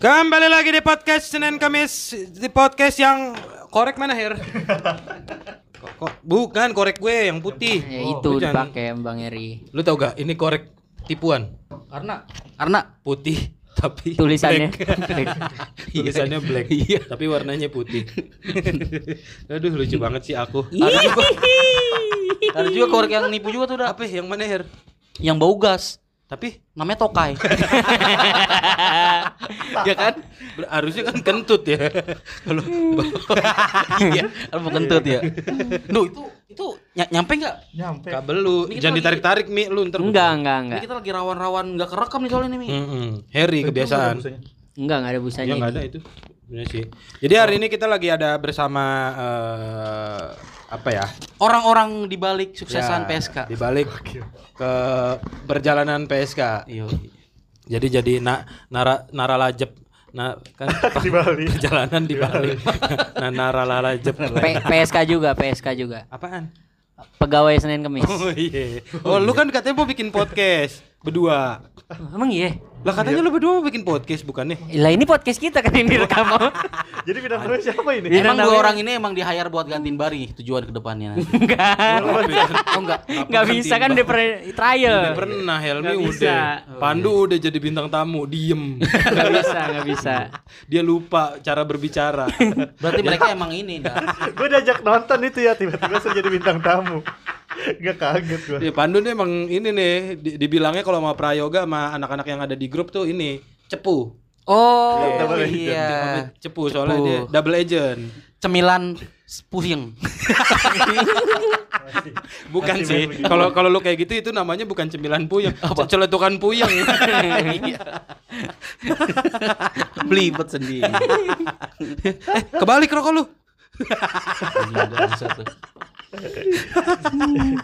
Kembali lagi di podcast Senin Kamis di podcast yang korek mana Her? Ko- ko- bukan korek gue yang putih. Ya Oh, itu dipakai Bang Eri. Lu tau gak ini korek tipuan Karena karena putih tapi tulisannya black. tulisannya black tapi warnanya putih. Aduh lucu banget sih aku. Ada juga, ada juga korek yang nipu juga tuh dah. Apa yang mana Her? Yang bau gas. Tapi Namanya tokai. ya kan? harusnya kan kentut ya. Kalau Iya. Apa kentut ya? Duh itu itu ny- nyampe nggak? Nyampe. kabel lu jangan ditarik-tarik Mi lu ntar. enggak enggak Ini enggak. kita lagi rawan-rawan nggak kerekam nih soalnya nih Mi. Mm-mm. Harry kebiasaan. Enggak enggak ada busanya. Ya nggak ada itu. Bener sih. Jadi hari ini kita lagi ada bersama eh, apa ya? Orang-orang di balik suksesan Ya, PSK. Di balik ke perjalanan PSK. Iya. Jadi jadi na, nara naralajep nah kan Di Bali. perjalanan di balik. nah naralajep. P- PSK juga, PSK juga. Apaan? Pegawai Senin Kamis. Oh iya. Oh lu kan katanya mau bikin podcast berdua. Emang iya? Lah katanya lu berdua mau bikin podcast bukannya? Lah ini podcast kita kan yang direkam. Jadi bintang tamu siapa ini? Iya. Emang dua orang ini emang di hire buat gantiin Bari tujuan ke depannya. Enggak. oh enggak. Enggak bisa kan pernah trial. Udah pernah Helmi udah. bisa. Pandu udah jadi bintang tamu, diem. Enggak bisa, enggak bisa. Dia lupa cara berbicara. Berarti mereka emang ini dah. gue diajak nonton itu ya tiba-tiba saya jadi bintang tamu. Gak kaget gue. Ya, Pandu nih emang ini nih di- dibilangnya kalau sama prayoga sama anak-anak yang ada di grup tuh ini cepu. Oh Double iya. Cepu soalnya Cepu. dia double agent. Cemilan pusing. Bukan Masih sih. begitu. Kalau kalau lu kayak gitu itu namanya bukan cemilan puyeng, celetukan puyeng. Iya. Belibet sendiri. eh, kebalik rokok lu.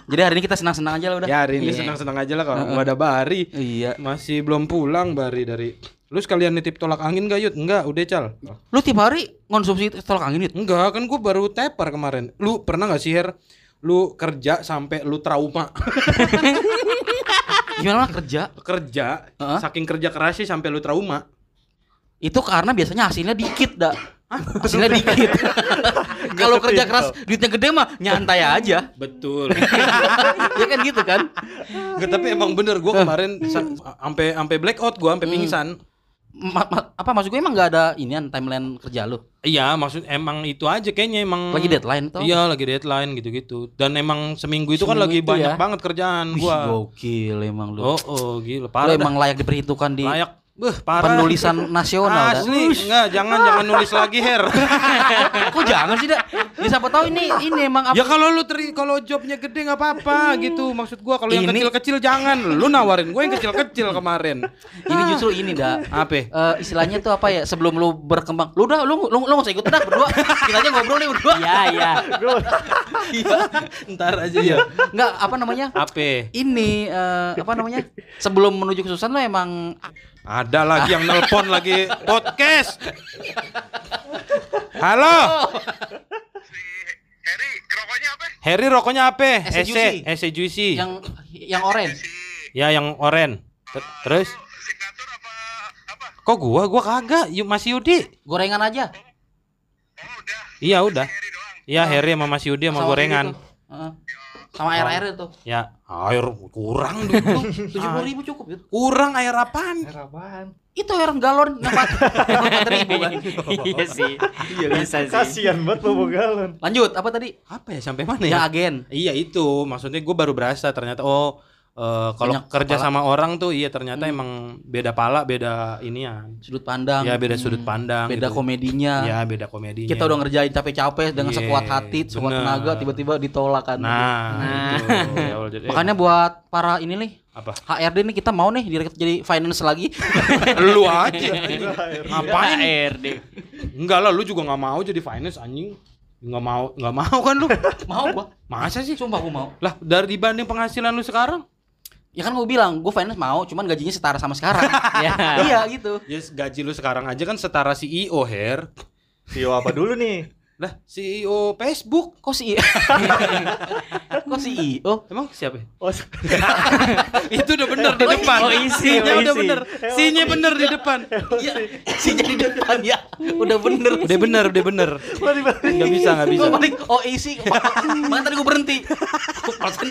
Jadi hari ini kita senang-senang aja lah udah. Ya hari ini Iya. senang-senang aja lah kalau nggak ada Bari. Iya. Masih belum pulang Bari dari Lu sekalian nitip tolak angin gak Yud? Enggak, udah Cal Lu tiap hari konsumsi tolak angin itu? Enggak, kan gue baru tepar kemarin Lu pernah gak sih Her? Lu kerja sampai lu trauma Gimana kerja? Kerja, Heeh. saking kerja kerasnya sampai lu trauma Itu karena biasanya hasilnya dikit dah. Hasilnya dikit. Kalau kerja keras duitnya gede mah nyantai aja. Betul ya kan gitu kan? Enggak, tapi emang bener gue kemarin sa- sampai sampai blackout gue sampai pingsan Ma- ma- apa maksud gue emang gak ada inian timeline kerja lu? Iya, maksud emang itu aja kayaknya emang Lagi deadline tuh? Iya, lagi deadline gitu-gitu. Dan emang seminggu itu kan Seminggu lagi itu banyak ya? banget kerjaan Wih, gua. gokil emang lu. Oh, oh, gila lu parah. dah. emang layak diperhitungkan di layak. Beuh, parah. penulisan nasional dah. Asli, enggak, jangan jangan nulis lagi, Her. Kok jangan sih dah? Ya siapa tahu ini ini emang apa? ya kalau lu teri kalau jobnya gede nggak apa-apa gitu. Maksud gua kalau yang kecil-kecil jangan. Lu nawarin gue yang kecil-kecil kemarin. Ini justru ini dah. Apa? Eh, istilahnya tuh apa ya? Sebelum lu berkembang, lu udah lu lu, lu gak usah ikut dah berdua. Kita aja ngobrol nih berdua. Iya, iya. Iya. Ntar aja ya. Enggak, apa namanya? Apa? Ini eh, apa namanya? Sebelum menuju kesuksesan lu emang Ada lagi yang nelpon lagi podcast. Halo. Harry rokoknya apa? Ese Juicy. Ese Juicy. yang yang orange. Ya yang oren. Ter- Terus? Kok gua? Gua kagak. Yuk Mas Yudi. Gorengan aja. Iya udah. Iya Harry sama Mas Yudi sama gorengan. Heeh. Sama air-air itu. Ya air kurang. Tujuh puluh ribu cukup gitu. Kurang air apaan? Apaan? Itu air galon empat ribu kan. Iya sih. Bisa sih. Kasian banget bawa galon. Lanjut apa tadi? Apa ya sampai mana Yang ya? agen. Iya itu, maksudnya gue baru berasa ternyata oh eh, kalau kerja kepala. sama orang tuh iya ternyata emang beda pala, beda inian. Sudut pandang. Ya beda sudut pandang. Beda gitu. komedinya. Ya beda komedinya. Kita udah ngerjain capek-capek dengan Iya, sekuat hati, sekuat bener. tenaga, tiba-tiba ditolak kan. Nah, itu. Ya Makanya buat para ini nih, apa? HRD nih kita mau nih direkrut jadi finance lagi. lu aja. Ngapain? HRD. Enggak lah, lu juga nggak mau jadi finance anjing. Nggak mau, nggak mau kan lu? mau gua. Masa sih? Sumpah gua mau. Lah, dari dibanding penghasilan lu sekarang? Ya kan gua bilang, gua finance mau, cuman gajinya setara sama sekarang. Ya. iya gitu. Ya gaji lu sekarang aja kan setara CEO, Her. Sio apa dulu nih? Lah, CEO Facebook. Kok si Kok si CEO? Emang siapa? ya? Oh, Itu udah bener di depan. oh, isi, Sinya oh, udah isi. bener. Sinya bener di depan. Iya, si jadi depan ya. Udah bener. Udah bener, udah bener. Enggak bisa, enggak bisa. Balik oh isi. Makanya tadi gue berhenti. Perasaan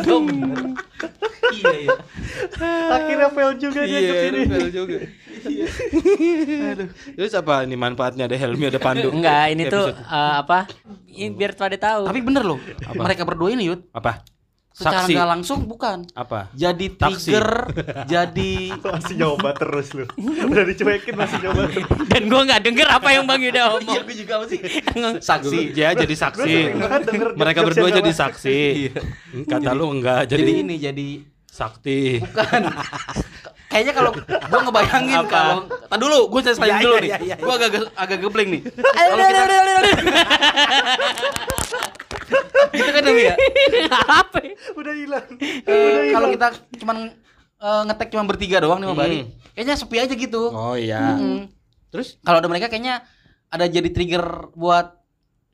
udah bener. Iya iya. Akhirnya fail juga dia Iya, ke sini. fail juga. Terus apa ini manfaatnya ada Helmi ada Pandu? Enggak, ini tuh Eh, apa? Ini biar pada tahu. Tapi bener loh. Mereka berdua ini Yud. apa? Secara Saksi. nggak langsung bukan. Apa? Jadi Taksi. trigger, jadi Masih nyoba terus lu. Udah dicuekin masih nyoba terus. Dan gua nggak denger apa yang Bang Yuda Iya, omong. gue juga sih. Saksi. Ya jadi Gue saksi. Mereka berdua jadi saksi. Kata lu enggak Jadi jadi ini jadi sakti. bukan. Kayaknya kalau gua ngebayangin kalau Tadi dulu gue selesai Ya, dulu ya, nih. ya, ya, Gua agak agak gebling nih. Kalau kita gitu kan Dewi ya. apa? Udah hilang. Eh, Kalau kita cuman eh, ngetek cuma bertiga doang nih sama Hmm. Bali. Kayaknya sepi aja gitu. Oh iya. Terus Kalau ada mereka kayaknya ada jadi trigger buat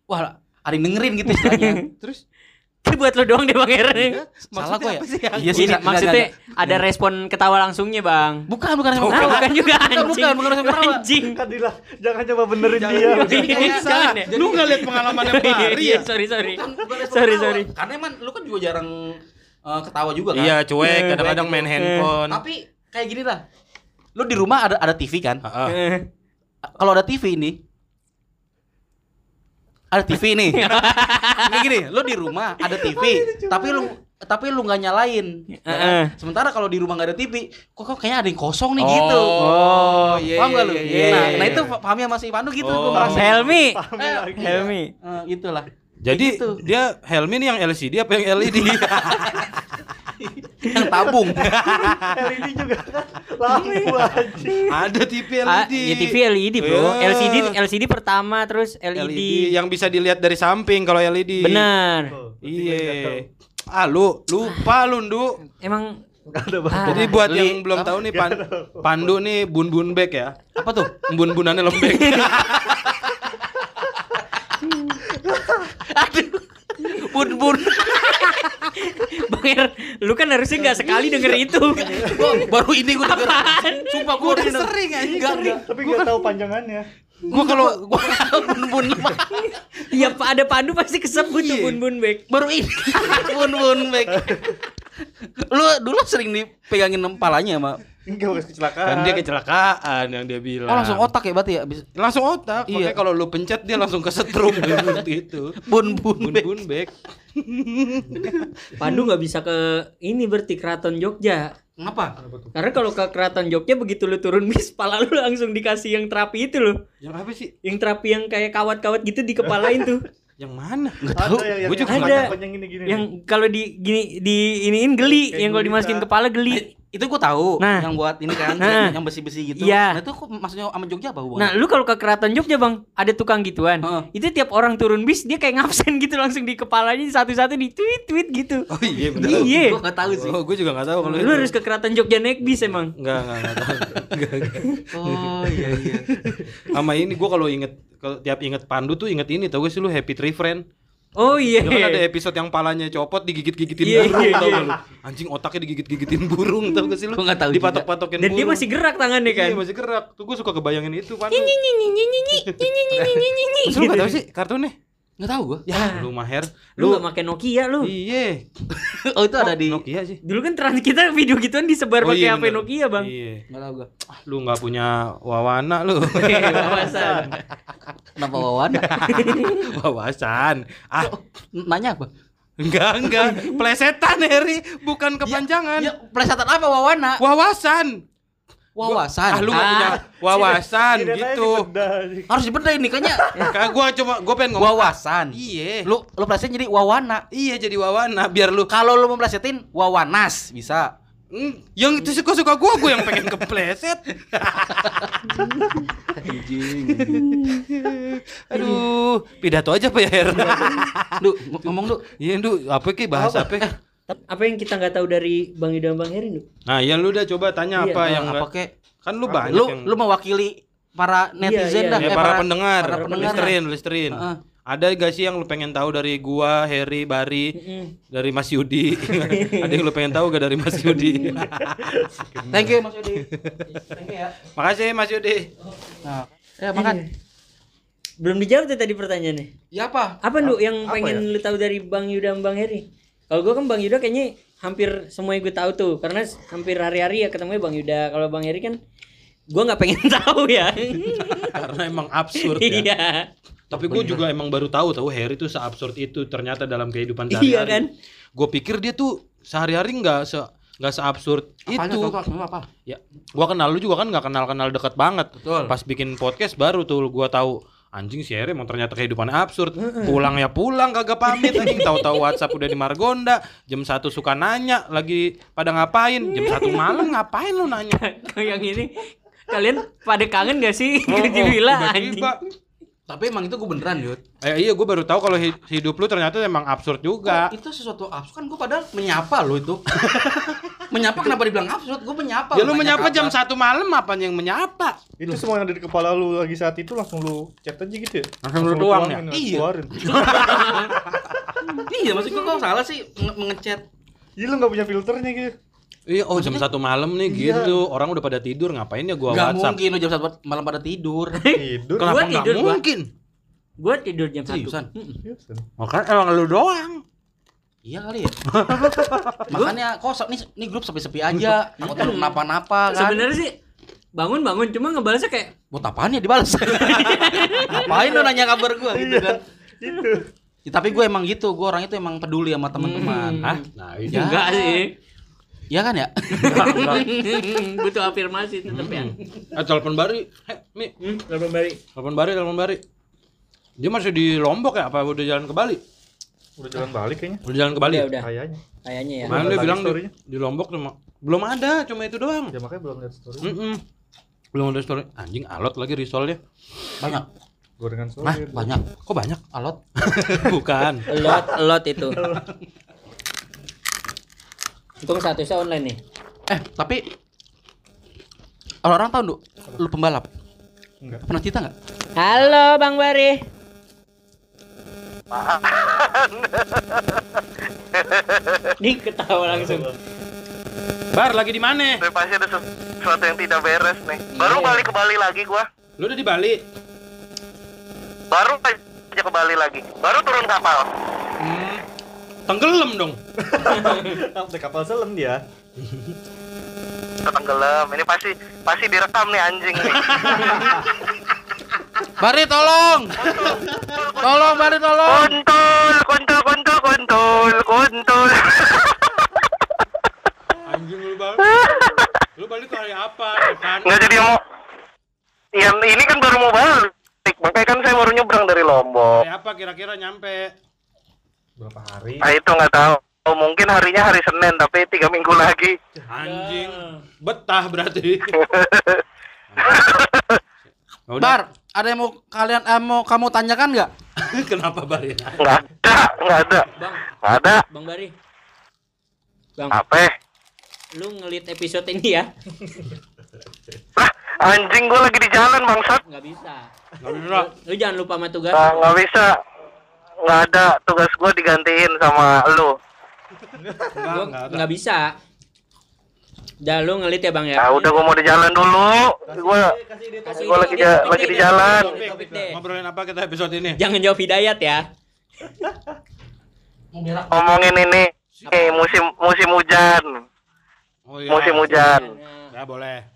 wah ada yang dengerin gitu istilahnya. terus Itu buat lo doang deh Bang Heran. Salah gue ya? apa sih? Iya Ini maksudnya nggak- ada respon ketawa langsungnya, Bang. bukan bukan Oh, bukan juga Bukan, anjing. bukan, bukan respon ketawa. anjing. Kan Dilah, jangan coba benerin dia. Iya, jangan ya. Lu nggak lihat pengalaman yang Iya, ya? sorry, sorry. Bukan, bukan respon Sorry, ketawa. sorry. Karena emang lu kan juga jarang eh, ketawa juga kan. Iya, cuek, kadang-kadang main handphone. Tapi kayak gini lah. Lu di rumah ada ada TV kan? Heeh. Eh, Kalau ada TV ini ada TV nih. Kayak gini, lu di rumah ada TV, tapi lu tapi lu nggak nyalain. ya kan? Heeh. Sementara kalau di rumah gak ada TV, kok, kok kayaknya ada yang kosong nih Oh, gitu. iya, Paham iya, gak lu? iya, iya, nah, iya, nah iya. itu pahamnya masih Pandu gitu Oh. gua merasa. Helmi. Pahami lagi. Helmi. Eh, itulah. Jadi gitu. dia Helmi nih yang LCD apa yang LED? Yang tabung. LED juga kan lampu anjing. Ada TV Ah, LED. ya TV LED, Bro. Iya. LCD LCD pertama terus LED. LED yang bisa dilihat dari samping kalau LED. Benar. Oh. Iya. Ah lu lupa lu Ndu. Emang ada bang. Ah. Jadi buat beli. yang belum tahu nih Pan, Pandu nih bun-bun bag ya. Apa tuh? Bun-bunannya lembek. Aduh. Bun-bun. Bang Er, lu kan harusnya nggak sekali denger itu. Gua baru ini gua denger. Sumpah gua udah sering anjing. Enggak, enggak. Tapi nggak tahu panjangannya. Gua kalau Gua bun-bun Iya, Pak ada pandu pasti kesebut tuh Iya. bun-bun back. baru ini bun-bun back. Lu dulu sering dipegangin kepalanya sama Enggak bekas kecelakaan. kan dia kecelakaan yang dia bilang. Oh langsung otak ya berarti ya abis Langsung otak. Iya. Makanya kalau lu pencet dia langsung kesetrum gitu. bun-bun back. Bun-bun bag. Pandu nggak bisa ke ini berarti keraton Jogja. Kenapa? Karena kalau ke keraton Jogja begitu lu turun bis, pala lu langsung dikasih yang terapi itu loh. Yang apa sih? Yang terapi yang kayak kawat-kawat gitu di kepalain tuh. Yang mana? Ada yang, yang, Gua juga yang ada. ada. yang gini-gini. yang kalau di gini di iniin geli, Kayak yang kalau dimasukin kepala geli. Itu gua tahu Nah. yang buat ini kan Nah. yang besi-besi gitu. Iya. Nah itu kok maksudnya sama Jogja apa Nah, hubungannya? lu kalau ke keraton Jogja, Bang, ada tukang gituan. Heeh. Itu tiap orang turun bis dia kayak ngabsen gitu langsung di kepalanya satu-satu di tweet-tweet gitu. Oh iya benar. Iya. Gua enggak tahu sih. Oh, gue juga gak tahu kalau Lu harus ke keraton Jogja naik bis emang. Enggak, enggak, enggak tahu. Enggak, enggak. Oh iya iya. Sama ini gue kalau inget kalau tiap inget Pandu tuh inget ini tau gak sih lu Happy Tree Friend? Oh iya. Yeah. kan ada episode yang palanya copot digigit-gigitin yeah, burung yeah, tahu yeah. lu. Anjing otaknya digigit-gigitin burung tau gak sih lu? Gua tahu. Dipatok-patokin burung. Dan dia masih gerak tangannya kan? Iya, masih gerak. Tuh gua suka kebayangin itu, Pan. Nyinyi nyinyi nyinyi nyinyi nyinyi nyinyi nyinyi. Terus lu gak tahu sih kartunnya? Enggak tahu gua. Ya, lu Maher. Lu gak pakai Nokia lu. Iya. Oh itu ada di Nokia sih. Dulu kan trans kita video gituan disebar Oh, pakai iya, HP. Nokia, Bang. Iya. Enggak tahu gua. Ah, lu nggak punya wawana lu. Wawasan. Kenapa Wawan? Wawasan. Ah, Nanya apa? enggak enggak. Plesetan Heri, bukan kepanjangan. Ya, plesetan apa Wawana? Wawasan. Wawasan. Ah, lu nggak Ah. punya wawasan Tidak gitu. Harus dibedain nih kayaknya. Kayak gua cuma gua pengen ngomong Wawasan. Iya. Lu lu plesetin jadi Wawana. Iya jadi wawana biar lu Kalau lu mau plesetin Wawanas bisa. Hmm, yang itu suka-suka gua gua yang pengen kepleset. Aduh, pidato aja Pak ya. Lu ng- ngomong lu. Iya, Ndu, apa ki bahasa apa? Apa yang kita nggak tahu dari Bang Yuda dan Bang Heri, Nuk? Nah, iya lu udah coba tanya Iya, apa Eh, yang apa kek? Kan lu banyak Lu yang lu mewakili para netizen iya. dah Ya, eh, para pendengar, para pendengar listerin, listerin. Heeh. Ada gak sih yang lu pengen tahu dari gua, Heri, Bari, Mm. dari Mas Yudi? Ada yang lu pengen tahu gak dari Mas Yudi? thank you Mas Yudi thank you ya Makasih Mas Yudi. nah, ya makan Belum dijawab tuh tadi pertanyaannya. ya apa Apa lu yang apa pengen lu tahu dari Bang Yuda Bang Heri? Kalau gua kan Bang Yuda kayaknya hampir semuanya gue tahu tuh karena hampir hari-hari ya ketemu Bang Yuda. Kalau Bang Heri kan gua nggak pengen tahu ya. Karena emang absurd ya. Iya. Tapi gue juga emang baru tahu tahu Harry tuh seabsurd itu ternyata dalam kehidupan Iya sehari-hari. kan? Gue pikir dia tuh sehari-hari nggak se nggak seabsurd Apanya, itu. contoh, contoh apa Ya, gua kenal lu juga kan nggak kenal-kenal deket banget. Betul. Pas bikin podcast baru tuh gua tahu anjing si Harry emang ternyata kehidupannya absurd. Pulang ya pulang kagak pamit anjing tahu-tahu WhatsApp udah di Margonda, jam satu suka nanya lagi pada ngapain? Jam satu malam ngapain lu nanya? yang ini kalian pada kangen gak sih Oh, oh, tiba-tiba. Tapi emang itu gue beneran Yud Eh, iya gue baru tahu kalau hi- hidup lu ternyata emang absurd juga. itu sesuatu absurd kan gue padahal menyapa lo itu menyapa kenapa dibilang absurd gue menyapa Ya lu menyapa jam satu malam apa yang menyapa? Itu semua yang ada di kepala lu lagi saat itu langsung lu chat aja gitu ya. Langsung lu tuang ya? Iya. iya maksud gue kok salah sih nge- mengechat Iya lu gak punya filternya gitu. Iya, oh jam satu malam nih gitu. Orang udah pada tidur ngapain ya gua Gak WhatsApp? mungkin lo jam satu malam pada tidur Tidur. Kenapa Gua tidur, gua. mungkin? Gua tidur jam satu. seriusan Seriusan. Makanya emang lu doang. iya kali ya makanya kok se- nih nih grup sepi-sepi aja takut lu kenapa-napa kan Sebenarnya sih bangun bangun cuma ngebalasnya kayak buat apaan ya dibalas ngapain lo nanya kabar gue gitu kan Itu. Ya, tapi gue emang gitu gue orang itu emang peduli sama teman-teman Hmm. Hah? Nah, ini Ya. enggak sih. Iya kan ya Butuh afirmasi tetap ya. Eh, telepon Bari. Heh, Mi, Hmm, telepon Bari. telepon Bari, telepon Bari. Dia masih di Lombok ya? Apa udah jalan ke Bali? Udah jalan balik kayaknya. Udah jalan ke Bali. Udah, ya? udah. Kayaknya. Kayaknya ya. Kemarin dia bilang di, di Lombok cuma belum ada, cuma itu doang. Ya makanya belum lihat story. Mm-mm. Belum ada story. Anjing alot lagi risolnya. banyak Gorengan story. nah banyak Kok banyak? alot Bukan. Lot lot itu. Untung statusnya online nih. eh tapi orang-orang tahu Nduk, lu pembalap Enggak. pernah cerita nggak Halo Bang Bari. Nih ketawa langsung. Bar lagi di mana? Pasti ada sesuatu yang tidak beres nih. Baru Iya. balik ke Bali lagi gua. Lu udah di Bali? Baru aja ke Bali lagi. Baru turun kapal. Hmm. Tenggelam dong. Sampai kapal selam dia. Tenggelam. Ini pasti pasti direkam nih anjing nih. Bari tolong tolong Bari tolong Kontul, kontul, kontul, kontul, kontul. Anjing lu Bali. Lu balik ke hari apa? Kan? Nggak jadi mau. Ya ini kan baru mau balik. Makanya kan saya baru nyebrang dari Lombok. Hari apa kira-kira nyampe? Berapa hari? Nah itu nggak tahu. Oh, mungkin harinya hari Senin tapi tiga minggu lagi. Anjing. Betah berarti. Udah. Bar ada yang mau kalian eh, mau kamu tanyakan nggak Kenapa Bar ya? Nggak ada, nggak ada, Bang, nggak ada. Bang Bari. Bang, Apa? lu ngelit episode ini ya? Lah, anjing gua lagi di jalan bangsat. Nggak bisa. Nggak bisa. Lu jangan lupa sama tugas. Nggak bisa. Nggak ada tugas gua digantiin sama lu. Enggak, Gua enggak ada. nggak bisa. Udah lu ngelit ya Bang ya? Nah, udah gua mau di jalan dulu. Gua Kasih gua lagi topik lagi deh, di jalan. Ngobrolin apa kita episode ini? Jangan jawab hidayat ya. ngomongin ini eh, musim musim hujan. Oh iya. Musim hujan. Ya boleh.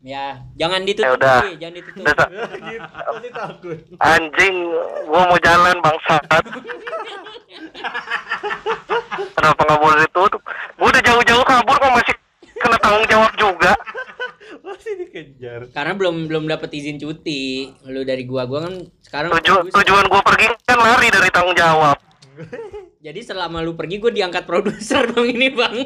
Ya, jangan ditutup. Ya udah. Pi, jangan ditutup. Pasti takut. anjing, gua mau jalan bangsat. Kenapa nggak boleh ditutup? Gua udah jauh-jauh kabur kok masih kena tanggung jawab juga. Pasti dikejar. Karena belum belum dapat izin cuti. Lu dari gua, gua kan sekarang Tuju, tujuan gua pergi kan lari dari tanggung jawab. Jadi selama lu pergi gua diangkat produser dong ini, Bang.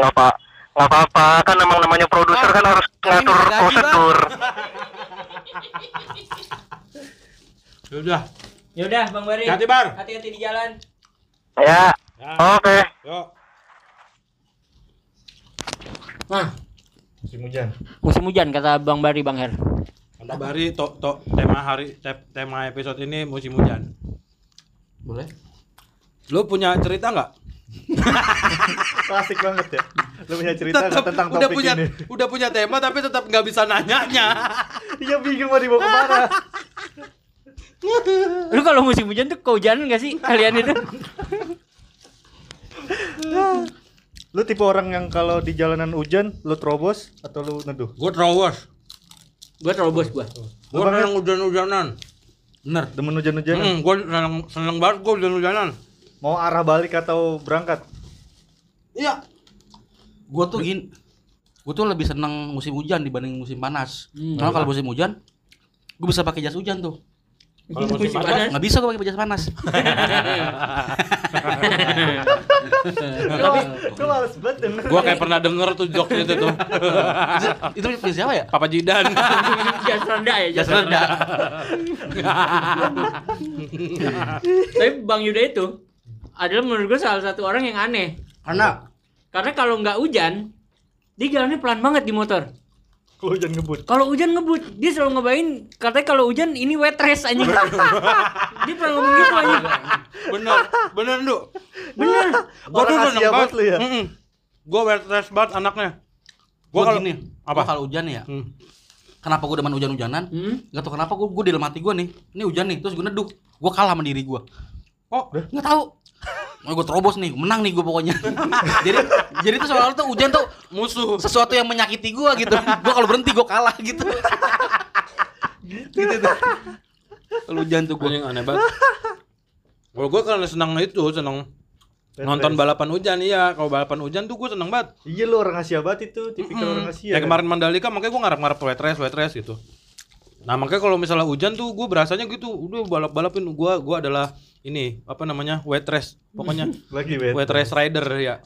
Apa nggak apa-apa kan emang namanya produser kan harus ngatur prosedur. Ya Udah. Yaudah, Bang Bari. Hati Bar. Hati-hati di jalan. Ya, Ya. oke. Yuk. Nah, Musim hujan. musim hujan kata Bang Bari, Bang Her. Bari to, to tema hari te- tema episode ini musim hujan. Boleh? Lu punya cerita nggak? Klasik banget ya. Lu punya cerita nggak Tetep tentang udah topik punya ini? udah punya tema tapi tetap nggak bisa nanyanya. Iya bingung mau dibawa ke mana. Lu kalau musim hujan tuh kehujanan gak sih kalian itu? Lu tipe orang yang kalau di jalanan hujan lu terobos atau lu neduh? Gue terowos. Gua terobos gua. Gue seneng hujan-hujanan. Bener. Demen hujan-hujanan. Hmm, gue seneng, seneng banget gue hujan-hujanan. Mau arah balik atau berangkat? Iya. Gue tuh gini. Gue tuh lebih seneng musim hujan dibanding musim panas. Hmm. Karena kalau musim hujan, gue bisa pakai jas hujan tuh. Kalau musim panas, Nggak bisa gue pakai jas panas. Tapi lu males banget denger. gue kayak pernah denger tuh jokes itu tuh. itu punya siapa ya? Papa Jidan. Jas rendah ya, jas rendah. Tapi Bang Yuda itu adalah menurut gue salah satu orang yang aneh. Karena Karena kalau nggak hujan, dia jalannya pelan banget di motor. Kalau hujan ngebut. Kalau hujan ngebut, dia selalu ngebayin katanya kalau hujan ini wet race anjing. dia pernah ngomong gitu anjing. bener, bener du. Bener. Gue tuh Orang seneng Asia banget. banget lu ya? Gue wet dress banget anaknya. Gue gue kalau gini, apa? gua kalau hujan ya, Hmm. kenapa gue demen hujan-hujanan? Hmm? Gak tau kenapa gue gue di dalam hati gue nih, ini hujan nih, terus gue neduh, gue kalah sama diri gue. Oh, Nggak tahu. Mau gue terobos nih, menang nih gue pokoknya. jadi jadi tuh soalnya tuh hujan tuh musuh. sesuatu yang menyakiti gue gitu. gue kalau berhenti gue kalah gitu. gitu tuh. Kalau hujan tuh gue. Anjing aneh banget. Kalau gue karena senang itu, senang nonton race. balapan hujan iya. Kalau balapan hujan tuh gue seneng banget. Iya lu orang Asia banget itu, tipikal orang Asia. Kayak kan? kemarin Mandalika makanya gue ngarep-ngarep wet race, wet race gitu. Nah makanya kalau misalnya hujan tuh gue berasanya gitu, udah balap-balapin gue gue adalah ini apa namanya wet race, pokoknya Lagi wet. wet race rider ya.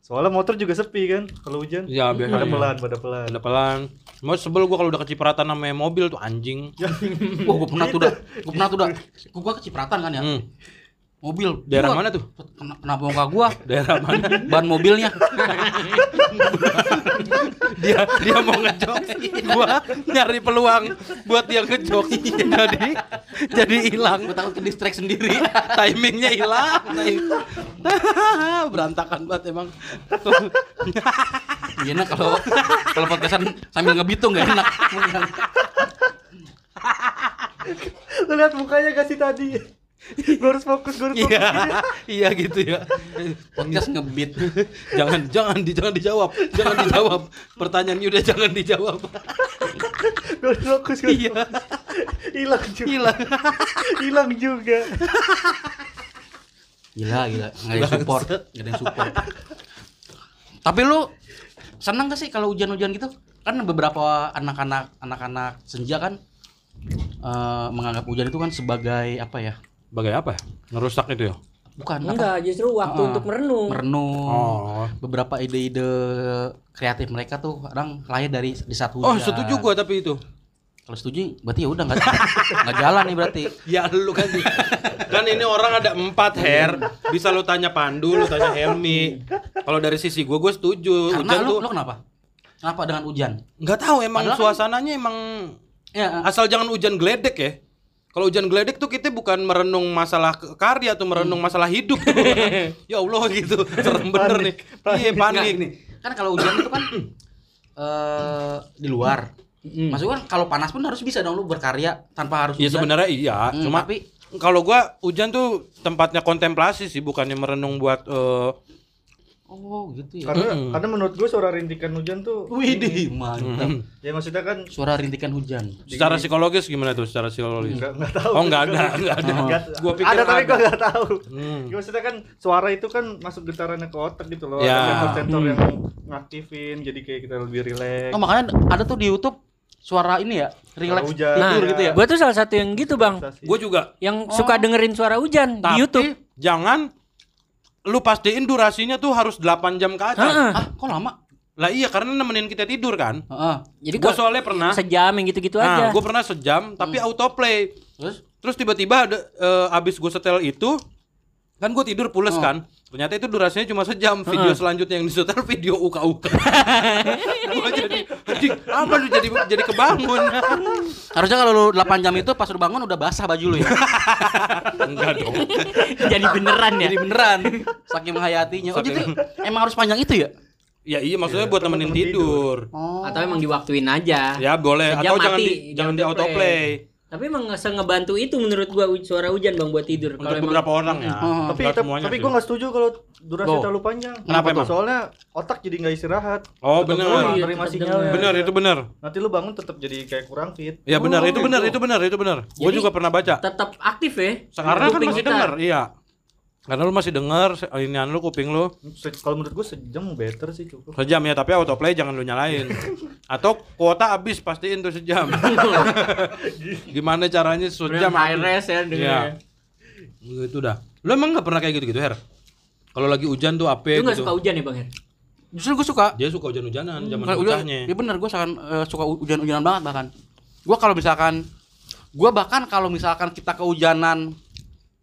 Soalnya motor juga sepi kan kalau hujan. Ya Pada biasanya. pelan, pada pelan. Ada pelan. Mau sebel gue kalau udah kecipratan namanya mobil tuh anjing. Wah gue pernah tuh dah, gue pernah tuh dah. Gue kecipratan kan ya, Hmm. Mobil. Daerah Gua- mana tuh? Kena, kenapa muka gue? Daerah mana? Ban mobilnya. dia dia mau ngejok gua nyari peluang buat dia ngejok jadi jadi hilang Gue takut ke distract sendiri. timingnya hilang berantakan banget emang Iya enak kalau kalau podcastan sambil ngebitung gak enak. Lu lihat mukanya gak sih tadi? Gue harus fokus, gue harus fokus. iya iya gitu ya Podcast ngebit. jangan jangan di, jangan dijawab jangan dijawab pertanyaannya udah jangan dijawab Gue harus fokus, gue iya. Hilang juga. hilang Hilang juga. Gila gila, nggak ada yang support, nggak ada yang support. Tapi lu seneng gak sih kalau hujan-hujan gitu? Kan beberapa anak-anak anak-anak senja kan eh, menganggap hujan itu kan sebagai apa ya? Sebagai apa ya? ngerusak itu ya Bukan apa? Enggak, justru waktu Ah, untuk merenung. Merenung. oh Beberapa ide-ide kreatif mereka tuh kadang lahir dari di saat hujan. oh setuju gua tapi itu Kalau setuju berarti ya udah nggak nggak jalan nih berarti. Ya lu kan kan ini orang ada empat hair bisa lu tanya Pandu lu tanya Helmi kalau dari sisi gue gue setuju Karena hujan lu, tuh lu kenapa? Kenapa dengan hujan? nggak tahu emang Padahal kan- suasananya emang Ya, asal jangan hujan geledek ya kalau hujan geledek tuh kita bukan merenung masalah karya atau merenung masalah hidup ya Allah gitu. Serem bener nih. iya Enggak, panik gini. Kan kalau hujan itu kan eh di luar. Maksudnya kan kalau panas pun harus bisa dong lu berkarya tanpa harus ya hujan. sebenarnya iya. Hmm, cuma tapi kalau gua hujan tuh tempatnya kontemplasi sih bukannya merenung buat eh, oh gitu ya. Karena, Mm-mm. karena menurut gue suara rintikan hujan tuh Widih, mantap. mm. ya maksudnya kan Suara rintikan hujan. secara psikologis gimana tuh secara psikologis nggak nggak tahu. Oh enggak ada, enggak ada. Nggak- Gua pikir ada tapi gue nggak tahu. Hmm. Ya, maksudnya kan suara itu kan masuk getarannya ke otak gitu loh. Ya. Ada sensor-sensor yang ngaktifin jadi kayak kita lebih rileks. Oh, makanya ada tuh di YouTube suara ini ya, relax hujan. tidur Nah, gitu ya. Gua tuh salah satu yang gitu, Bang. Gue juga. Yang suka dengerin suara hujan di Tapi YouTube. jangan lu pastiin durasinya tuh harus 8 jam ke atas. Ah, kok lama? Lah iya karena nemenin kita tidur kan. Heeh. Jadi Gue kalau soalnya pernah. sejam yang gitu-gitu Nah, aja. gue pernah sejam tapi autoplay. Terus Terus tiba-tiba ada eh, abis gue setel itu kan gue tidur pules Oh. kan. Ternyata itu durasinya cuma sejam. Video selanjutnya yang disetel video uka-uka. Gua jadi anjing, apa lu jadi jadi kebangun? Harusnya kalau lu 8 jam itu pas lu bangun udah basah baju lu ya. Enggak dong. Jadi beneran ya. Jadi beneran saking menghayatinya. Oh, jadi emang harus panjang itu ya? Ya iya maksudnya buat nemenin tidur. Oh. Atau emang diwaktuin aja. Ya boleh Sejam atau jangan mati, di, jangan di autoplay. Tapi emang nggak ngebantu itu menurut gua suara hujan bang buat tidur. Untuk emang- beberapa orang ya. Oh. Tapi tapi, semuanya tapi sih. gue nggak setuju kalau durasi Oh. terlalu panjang. Kenapa emang? Soalnya otak jadi nggak istirahat. Oh benar. tetep sinyal. Benar itu benar. Nanti lu bangun tetap jadi kayak kurang fit. Ya benar Oh, itu benar gitu. itu benar itu benar. Gue Jadi, juga pernah baca. Tetap aktif ya. Karena kan masih dengar, iya. Karena lu masih dengar se- inian lu kuping lu Se- Kalau menurut gue sejam better sih cukup. sejam ya, tapi autoplay jangan lu nyalain. Atau kuota habis pastiin tuh sejam. Gimana caranya sejam habis? res ya dengar. Iya. Gitu dah. Lu emang gak pernah kayak gitu-gitu, Her? Kalau lagi hujan tuh apa Lu nggak gitu. suka hujan ya bang Her? Justru gue suka. Dia suka hujan-hujanan zaman Kalau udah, bocahnya. ya bener gue sangat eh, suka hujan-hujanan banget bahkan. Gue kalau misalkan, gue bahkan kalau misalkan kita kehujanan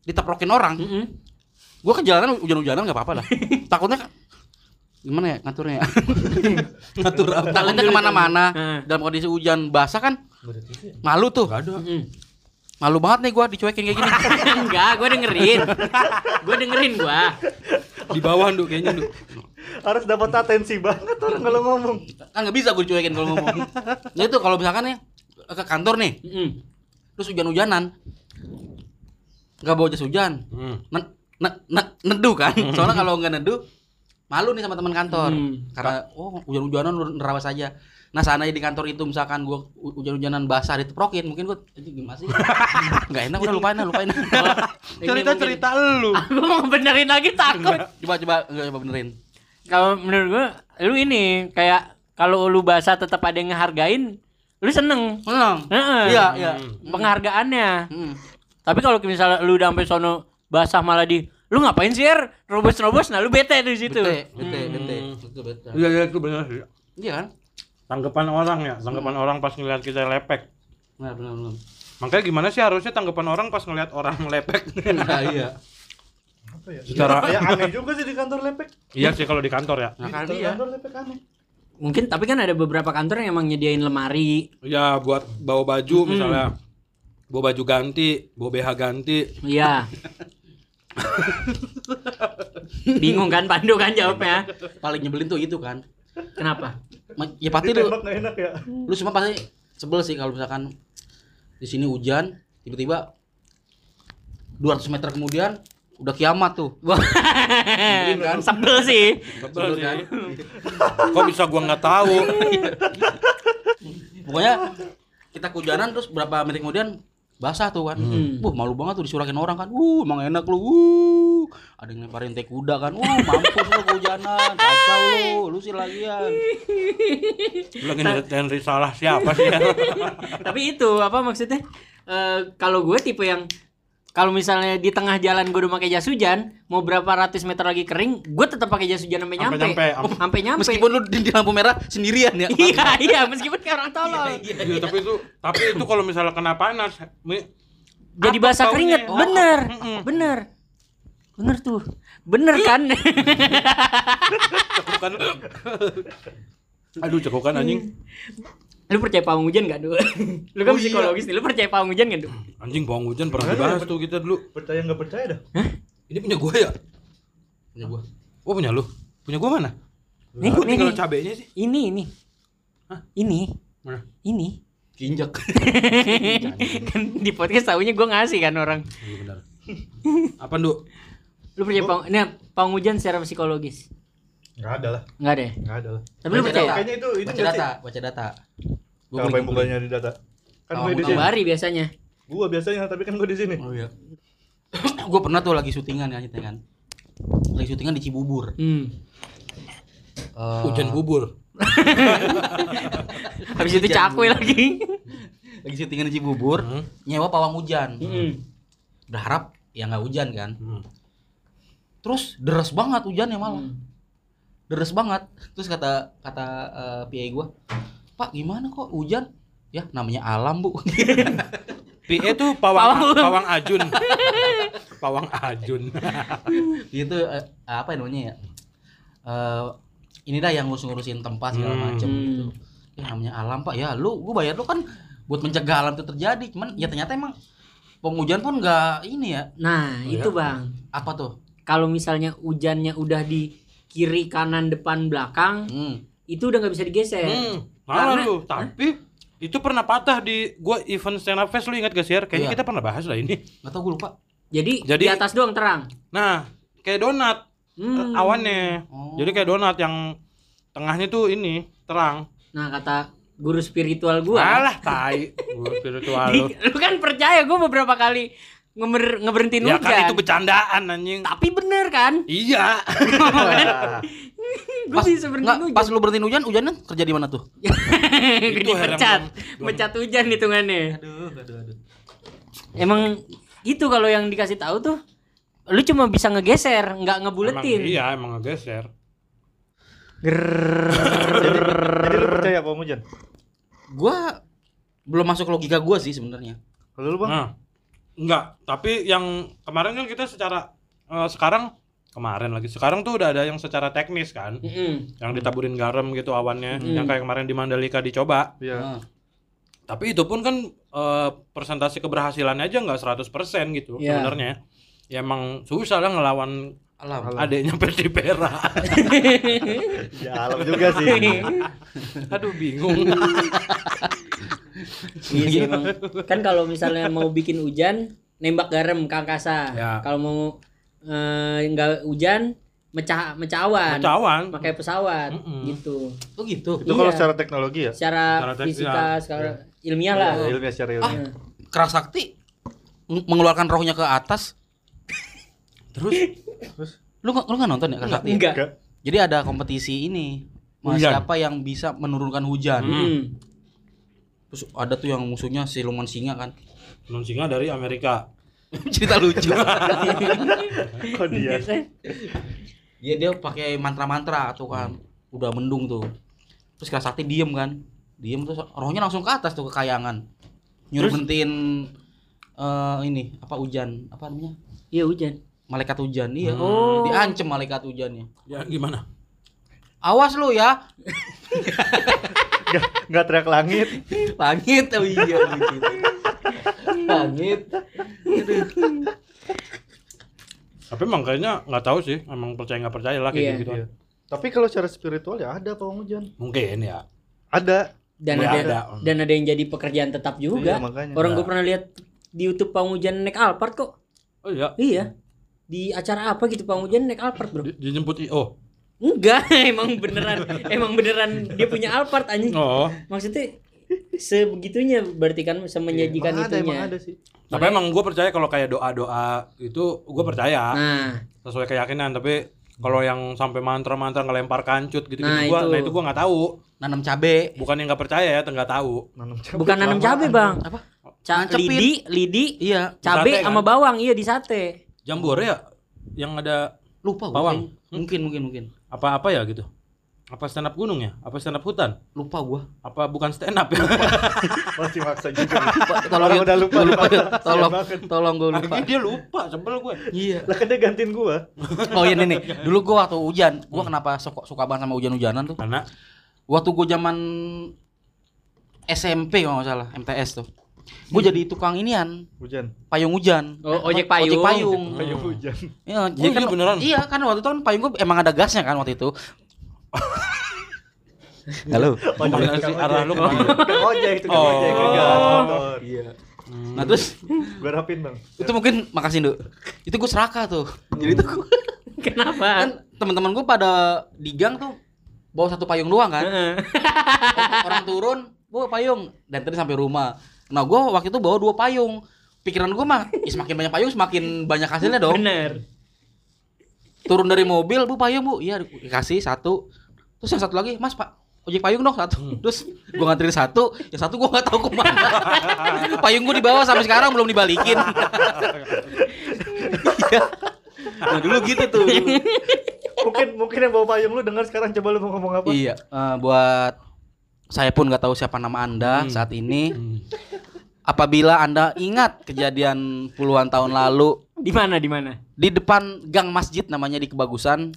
diteprokin orang, Mm-mm. Gue ke jalanan hujan-hujanan nggak apa-apa lah. Takutnya gimana ya ngaturnya ya? Ngatur apa? Takutnya ke mana-mana Heeh. dalam kondisi hujan basah kan malu tuh. Gak ada. Malu banget nih gue dicuekin kayak gini. Enggak, gua dengerin. gua dengerin gua. Di bawah Nduk kayaknya Nduk. Harus dapat atensi banget orang kalau ngomong. kan nggak bisa gue dicuekin kalau ngomong. Nah itu kalau misalkan nih ke kantor nih, Mm-mm. terus hujan-hujanan, nggak bawa jas hujan, Hmm. Ne- ne- ne- neduh kan soalnya kalau nggak neduh malu nih sama teman kantor Hmm. karena oh hujan-hujanan lu nerawas aja nah seandainya di kantor itu misalkan gua hu- hujan-hujanan basah diteprokin mungkin gua "Anjing, gimana sih nggak enak udah lupain lah lupain Cerita cerita lu. Gua mau benerin lagi takut. coba coba nggak coba benerin Kalau menurut gua lu ini kayak kalau lu basah tetap ada yang ngehargain, lu seneng. seneng Heeh. iya iya Penghargaannya. Hmm. Tapi kalau misalnya lu udah sampai sono basah malah di lu ngapain sih Er? Robos-robos nah lu bete di situ. bete bete bete Itu bete. Iya iya itu benar sih. iya kan Tanggapan orang ya, tanggapan orang pas ngeliat kita lepek. benar benar benar Makanya gimana sih harusnya tanggapan orang pas ngeliat orang lepek? nah, iya Apa ya? Secara- ya aneh juga sih di kantor lepek. iya sih kalau di kantor ya. nah Di iya kantor lepek aneh. Mungkin tapi kan ada beberapa kantor yang emang nyediain lemari. Ya buat bawa baju misalnya. Bawa baju ganti, bawa BH ganti. Iya. Bingung kan Pandu kan jawabnya. paling nyebelin tuh itu kan Kenapa? Ya pasti lu enak ya. lu semua pasti sebel sih kalau misalkan di sini hujan tiba-tiba 200 meter kemudian udah kiamat tuh Wah, kan? sebel sih. Sebel sih. Kok bisa gua nggak tahu? pokoknya kita kehujanan terus berapa menit kemudian basah tuh kan. Hmm. Wuh malu banget tuh disurakin orang kan. Wuh emang enak lu Wuh ada yang lemparin teh kuda kan. Wuh mampus lu kehujanan. Kacau lu lu sih lagian. Lu lagi ngerjain risalah siapa sih? Ya? Tapi itu apa maksudnya? Eh, kalau gue tipe yang kalau misalnya di tengah jalan gue udah pakai jas hujan, mau berapa ratus meter lagi kering, gue tetap pakai jas hujan sampai Sampai nyampe. nyampe, Sampai nyampe. meskipun lu di, di lampu merah sendirian ya iya, iya, meskipun kayak orang tolol. Iya, tapi itu tapi itu kalau misalnya kena panas, Jadi basah keringet, Oh, bener, mm-mm. bener, bener tuh, bener kan? Cekukan. Aduh, cekukan anjing. Lu percaya pawang hujan gak, Du? lu kan Oh, iya. psikologis nih, lu percaya pawang hujan gak, Du? Anjing bawang hujan pernah dibahas ya? tuh kita dulu. Percaya nggak percaya dah. Ini punya gua ya? punya gua Oh, punya lu. Punya gua mana? Nih, Gua nih, tinggal nih. cabenya sih. Ini, ini. Hah? Ini, Mana? ini. kinjak kan di podcast tahunya gue ngasih kan orang. Iya benar. Apa, Nduk? Lu percaya pawang, ini pawang hujan secara psikologis? Nggak ada lah. Enggak deh. Nggak ada lah. Tapi lu Baca percaya? data. Kayaknya itu itu baca data baca data Gua Apa yang bukanya di data? Kan gue di sini. Bari biasanya. Gua biasanya tapi kan gue di sini. oh iya gua pernah tuh lagi syutingan ya syutingan lagi syutingan di Cibubur Hmm. Eh, Hujan bubur. Habis itu cakwe lagi. lagi syutingan di Cibubur Hmm. nyewa pawang hujan Hmm. berharap ya nggak hujan kan Hmm. terus deras banget hujannya malah Hmm. Deres banget. Terus kata kata uh, PA gua pak gimana kok hujan? Ya namanya alam bu. PE tuh pawang pawang. ajun. pawang ajun. itu eh, apa ya namanya ya? Eh ini dah yang ngurus-ngurusin tempat segala Hmm. macem gitu. Ya namanya alam pak. Ya lu gua bayar lu kan buat mencegah alam itu terjadi. Cuman ya ternyata emang penghujan pun nggak ini ya. Nah, itu Bang. apa tuh? Kalau misalnya hujannya udah di kiri kanan depan belakang, hmm. itu udah nggak bisa digeser. Hmm, Karena- malah lu. Tapi itu pernah patah di gua event stand up fest lu ingat gak sih? Kayaknya Iya. kita pernah bahas lah ini. nggak tahu gue lupa Jadi, Jadi- di atas doang terang. Nah, kayak donat Hmm. awannya. Oh. Jadi kayak donat yang tengahnya tuh ini terang. Nah, kata guru spiritual gua. Alah, tai. Gua spiritual lu. Di- lu kan percaya gua beberapa kali ngeber, ngeberhentiin Ya hujan. kan itu bercandaan anjing. Tapi bener kan? Iya. Gue bisa berhentiin hujan. pas lu berhentiin hujan hujannya kerja di mana tuh Gede Itu pecat. Pecat hujan hitungannya. aduh aduh aduh Emang itu kalau yang dikasih tahu tuh lu cuma bisa ngegeser, nggak Emang, ngebuletin. iya, emang ngegeser. jadi, jadi lu percaya Pak Mujan? gua belum masuk logika gua sih sebenarnya Kalau lu Bang? Nah, enggak, tapi yang kemarin kan kita secara eh, sekarang kemarin lagi sekarang tuh udah ada yang secara teknis kan Mm-mm. yang ditaburin garam gitu awannya Hmm. yang kayak kemarin di Mandalika dicoba Iya. Nah, tapi itu pun kan eh, persentase keberhasilannya aja nggak 100% gitu Iya. sebenarnya ya emang susah lah ngelawan alam Alam. adeknya Perdi Pera Ya alam juga sih. aduh bingung Iya sih emang. Kan kalau misalnya mau bikin hujan, nembak garam ke angkasa. Ya. Kalau mau eh, nggak hujan, mecah mecah awan. cawan Pakai pesawat Mm-mm. gitu. oh gitu Itu kalau Iya. secara teknologi ya? Secara Secara fisika, ya. secara ilmiah lah. Ya, ilmiah secara ah ilmiah. keras sakti ng- mengeluarkan rohnya ke atas terus Terus? Lu nggak lu nggak nonton ya sakti? Enggak. enggak. jadi ada kompetisi ini Mas, Hujan. siapa yang bisa menurunkan hujan? Hmm. terus ada tuh yang musuhnya siluman singa kan. Non singa dari Amerika. Cerita lucu. Kok dia? dia dia pakai mantra-mantra tuh kan. Udah mendung tuh. Terus keras sakti diem kan. Diem terus rohnya langsung ke atas tuh ke kayangan nyuruh bentin eh, ini apa hujan. Apa namanya? Iya hujan. Malaikat hujan iya Oh. diancem malaikat hujannya ya gimana awas lu ya Enggak enggak teriak langit. langit oh iya gitu. langit tapi emang kayaknya nggak tahu sih emang percaya nggak percaya lah Iya. kayak gitu Iya. Tapi kalau secara spiritual ya ada Pak Mujan. mungkin ya Ada. Dan Ya, ada, ada. dan ada yang jadi pekerjaan tetap juga. Iya, makanya. Orang Ya. gue pernah lihat di YouTube Pak Hujan naik Alphard kok. oh iya Iya. Di acara apa gitu Pak Hujan naik Alphard, Bro? Di- dijemput i- oh Enggak, emang beneran emang beneran dia punya Alphard anjing. oh Maksudnya sebegitunya berarti kan semenyajikan Emang ada, itunya. emang ada sih. tapi emang gue percaya kalau kayak doa doa itu gue percaya Nah, sesuai keyakinan tapi kalau yang sampai mantra-mantra ngelempar kancut gitu gitu Nah, gua itu. nah itu gua nggak tahu nanam cabe bukan yang nggak percaya ya nggak tahu Nanam cabai. bukan nanam cabe, Bang. apa Ca Nancepin. lidi, lidi, iya cabe Sate, kan? sama bawang iya di sate. Jambore ya? Yang ada lupa gua Bawang. kayaknya. mungkin mungkin mungkin. Apa apa ya gitu? Apa stand up gunung ya? Apa stand up hutan? Lupa gua. Apa bukan stand up ya Masih maksa juga. tolong udah lupa, lupa, lupa. tolong tolong gua lupa. Lagi dia lupa sebel gue iya. Lah kan dia gantiin gua. oh iya nih nih. Dulu gua waktu hujan gua kenapa suka, suka banget sama hujan-hujanan tuh? Karena? Waktu gua zaman SMP kalau nggak salah MTS tuh gua jadi tukang inian Hujan. payung hujan Oh, ojek payung. ojek payung Kayak hujan. Iya, Oh, jadi kan iya beneran? Iya, kan waktu itu kan payung gua emang ada gasnya kan waktu itu. Halo. Mana sih arah lu ke mana? Ojek, tukang Oh. ojek. Gas motor. Iya. Nah, terus Gua rapin, Bang. itu mungkin makasih, Nduk. Itu gua serakah tuh. Jadi tuh gua- Kenapa? kan teman-teman gua pada di gang tuh bawa satu payung doang kan. Heeh. Orang turun, bawa payung dan tadi sampai rumah. Nah, gua waktu itu bawa dua payung. Pikiran gua mah, "Ih, semakin banyak payung semakin banyak hasilnya dong. Bener. turun dari mobil bu payung bu iya dikasih satu terus yang satu lagi mas pak ojek payung dong satu terus gua nganterin satu yang satu gua nggak tahu ke mana payung gua dibawa sampai sekarang belum dibalikin Iya. nah dulu gitu tuh Mungkin mungkin yang bawa payung lu dengar sekarang coba lu mau ngomong apa? iya eh, buat saya pun nggak tahu siapa nama anda saat ini apabila Anda ingat kejadian puluhan tahun lalu Di mana di mana? di depan gang masjid namanya di Kebagusan.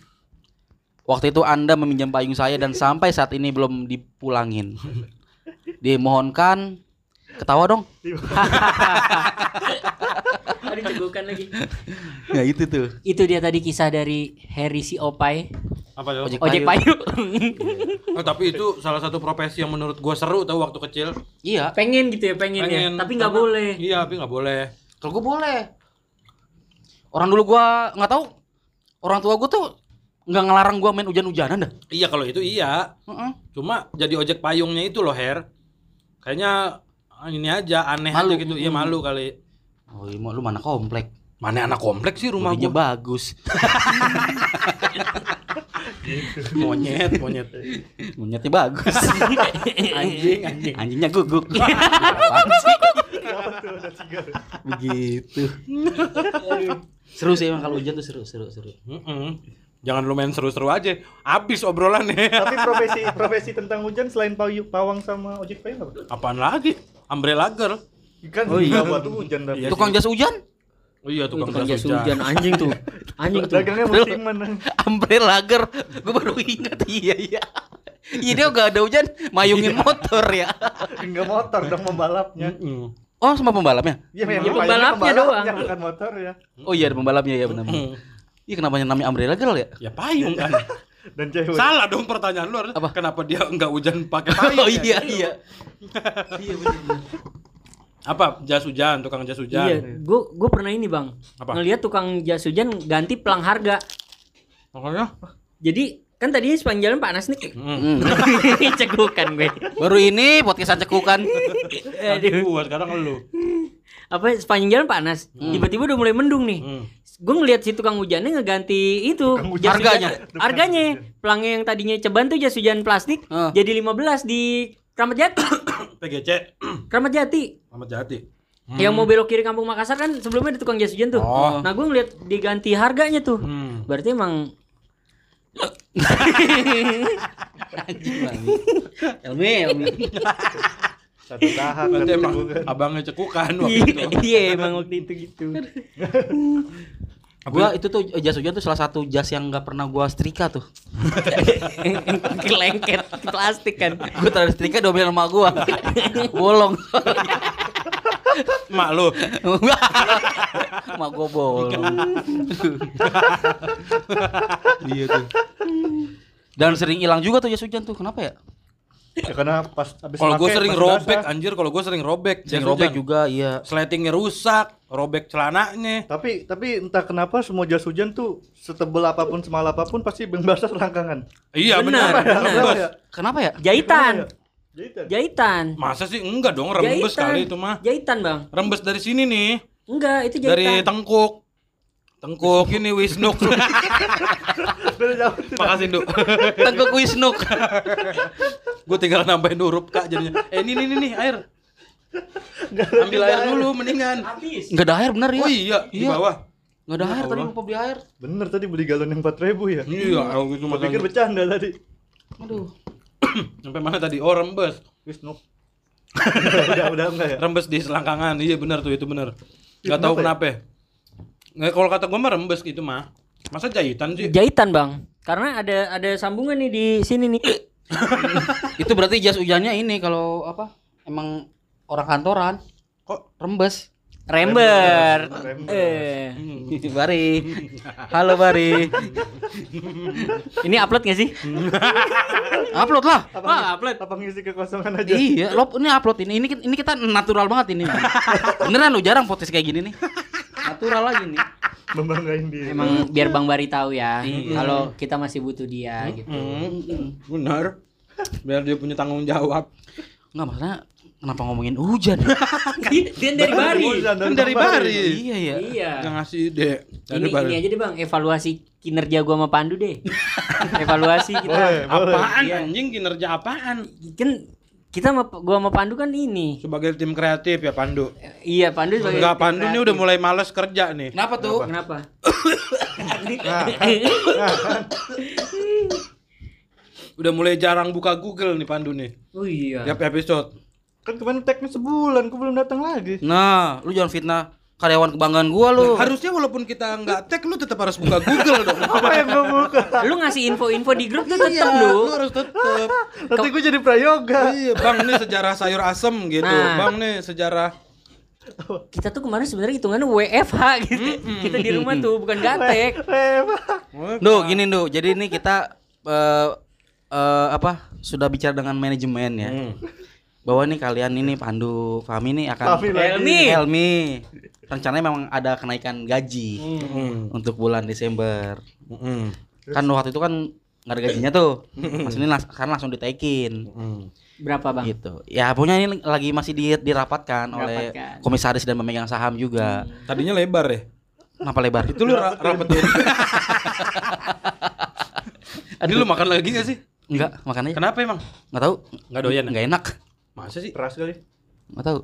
Waktu itu Anda meminjam payung saya dan sampai saat ini belum dipulangin. Dimohonkan ketawa dong. Cegukan lagi. Ya itu tuh. Itu dia tadi kisah dari Harry si Opai, Apa ya? Ojek ojek payu. payu. Oh, tapi itu salah satu profesi yang menurut gua seru tau waktu kecil. Iya. pengen gitu ya, pengen, ya. Tapi nggak boleh. Iya, tapi nggak boleh. Kalau gue boleh. Orang dulu gua nggak tahu. Orang tua gue tuh nggak ngelarang gua main hujan-hujanan dah. Iya kalau itu iya. Heeh. Cuma jadi ojek payungnya itu loh Her. Kayaknya ah, ini aja aneh Malu. aja gitu. Iya malu kali. Oh, iya, lu mana komplek? Mana anak kompleks sih rumah Bodinya gua? bagus. Monyet, monyet. Monyetnya bagus. Anjing, anjing. Anjingnya guguk. Begitu. seru sih emang kalau hujan tuh seru, seru, seru. Jangan lu main seru-seru aja. Abis obrolannya. Tapi profesi profesi tentang hujan selain payu, pawang sama ojek payung apa? Apaan lagi? Umbrella girl. Kan oh, iya. buat hujan tapi. Iya Tukang jas hujan? Oh iya tukang, Tukang jas hujan. hujan anjing tuh. Anjing tuh. Dagangnya musiman. Umbrella lager. Gue baru ingat. Iya, iya. Iya dia gak ada hujan, mayungin motor ya. Enggak motor dong pembalapnya. Oh, sama pembalapnya? Iya, Ya, memang pembalapnya doang. bukan motor ya. Oh iya, ada pembalapnya ya benar. Iya, kenapa namanya Umbrella Girl ya? Ya payung kan. Dan cewek. Salah dong pertanyaan lu harus. Apa? Kenapa dia enggak hujan pakai payung? Oh ya? iya, iya. Apa? Jas hujan, tukang jas hujan. Iya, gua gua pernah ini, Bang. Apa? Ngelihat tukang jas hujan ganti pelang harga. Makanya. Jadi kan tadinya sepanjang jalan panas nih. Mm. Cegukan gue. Baru ini podcastan cekukan. Aduh, gua sekarang lu. Apa sepanjang jalan panas. Tiba-tiba udah mulai mendung nih. Hmm. Gue ngeliat si tukang hujannya ngeganti itu jas Harganya? harganya pelangnya yang tadinya ceban tuh jas hujan plastik Ah. jadi 15 di Kramat Jati PGC. Kramat Jati Selamat Jati. yang mau belok kiri kampung Makassar kan sebelumnya ada tukang jas hujan tuh Oh. nah gue ngeliat diganti harganya tuh Hmm. berarti emang Elmi, Elmi. Satu tahap Berarti emang abangnya cekukan waktu itu. iya emang waktu itu gitu Gua itu tuh jas hujan tuh salah satu jas yang nggak pernah gua setrika tuh. kelengket plastik kan Gua taruh setrika dua sama gua. Bolong. Mak lu. Mak gua bolong. Iya tuh. Dan sering hilang juga tuh jas hujan tuh. Kenapa ya? Ya, karena pas habis Kalau gue sering robek anjir, kalau gue sering robek. Sering robek hujan. juga, iya. Sletingnya rusak, robek celananya. Tapi tapi entah kenapa semua jas hujan tuh setebel apa pun semal apa pun pasti basah selangkangan. Iya Benar, benar. benar. Rembes. ya? Kenapa ya? jahitan Jahitan. jahitan Masa sih enggak dong rembes jahitan kali itu mah. jahitan bang Rembes dari sini nih, enggak itu dari jahitan tengkuk. Tengkuk ini Wisnuk. Makasih, Nduk. Tengkuk Wisnuk. gue tinggal nambahin huruf Kak jadinya. Eh, ini nih nih, nih air. Ambil air dulu mendingan. habis Enggak ada air bener ya? Oh iya, di Iya. bawah. Enggak ada air tadi Allah. lupa beli air. Bener tadi beli galon yang 4000 ya. Iya, aku itu Gua pikir bercanda tadi. Aduh. Sampai mana tadi? Oh, rembes. Wisnu. udah udah enggak ya? Rembes di selangkangan. Iya benar tuh, itu benar. Gak tahu kenapa kenapa. ya. Nggak, kalau kata gue mah rembes gitu mah. Masa jahitan sih? jahitan bang karena ada ada sambungan nih di sini nih Itu berarti jas hujannya ini kalau apa? Emang orang kantoran. Kok Rembes. rember Rember. eh Bari. Halo Bari. ini upload gak sih upload lah. Wah, upload. Apa ngisi kekosongan aja? Iya, lo ini upload ini. Ini ini kita natural banget ini. Beneran lo jarang podcast kayak gini nih. Natural lagi nih. Membanggain diri. emang biar bang Bari tahu ya kalau kita masih butuh dia gitu Hmm, benar. Biar dia punya tanggung jawab. Enggak maksudnya kenapa ngomongin hujan? dia dari Bari Hujan Kan dari Bari. iya ya. iya Yang ngasih ide. Dari ini, Bari. ini aja deh bang evaluasi kinerja gua sama Pandu deh evaluasi kita Boleh, boleh. Apaan Iya. anjing kinerja apaan? kan kita sama gua sama Pandu kan ini Sebagai tim kreatif ya Pandu. iya Pandu sebagai Enggak Pandu nih udah mulai males kerja nih. Kenapa tuh? kenapa Udah mulai jarang buka Google nih Pandu nih. oh iya Tiap episode. Kan kemarin tagnya sebulan, gua belum datang lagi. Nah, lu jangan fitnah karyawan kebanggaan gua lu. Harusnya walaupun kita nggak tag lu tetap harus buka Google dong. Apa yang gua buka? Lu ngasih info-info di grup tuh tetep Iya, lu. lu harus tetap. Nanti gua jadi prayoga. Iya, Bang nih sejarah sayur asem gitu. Nah. Bang nih sejarah Kita tuh kemarin sebenarnya hitungannya WFH gitu. Kita di rumah tuh bukan gatek. Duh, gini Duh. Jadi ini kita eh eh, apa? Sudah bicara dengan manajemen ya. Bahwa nih kalian ini Pandu, Fahmi nih akan Fahmi. Helmi. Helmi. Rencananya memang ada kenaikan gaji Mm, untuk bulan Desember. mm, Kan waktu itu kan nggak ada gajinya tuh. Mas ini las- kan langsung ditaikin. mm. Berapa, Bang? Gitu. Ya pokoknya ini lagi masih di, dirapatkan oleh Dirapatkan. komisaris dan pemegang saham juga. Tadinya lebar ya. Kenapa lebar? Itu lu ra rapetin. Ini lu makan lagi gak sih? Enggak, makan aja. Kenapa emang? Enggak tahu. Nggak doyan ya? Enggak enak. Masa sih? Keras kali. Enggak tahu.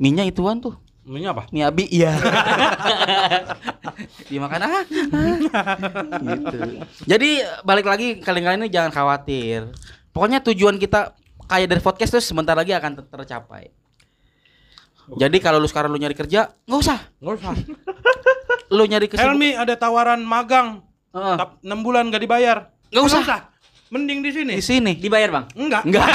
Minyak ituan tuh. Ini apa? Mie abi iya. Dimakan ah. gitu. Jadi balik lagi kalian-kalian ini jangan khawatir. Pokoknya tujuan kita kayak dari podcast tuh sebentar lagi akan ter- tercapai. Jadi kalau lu sekarang lu nyari kerja, nggak usah. Nggak usah. Lu nyari kesibukan. Helmi ada tawaran magang. Heeh. Tap 6 bulan gak dibayar. Nggak usah. Mending di sini. Di sini. Dibayar, Bang? Enggak. Enggak.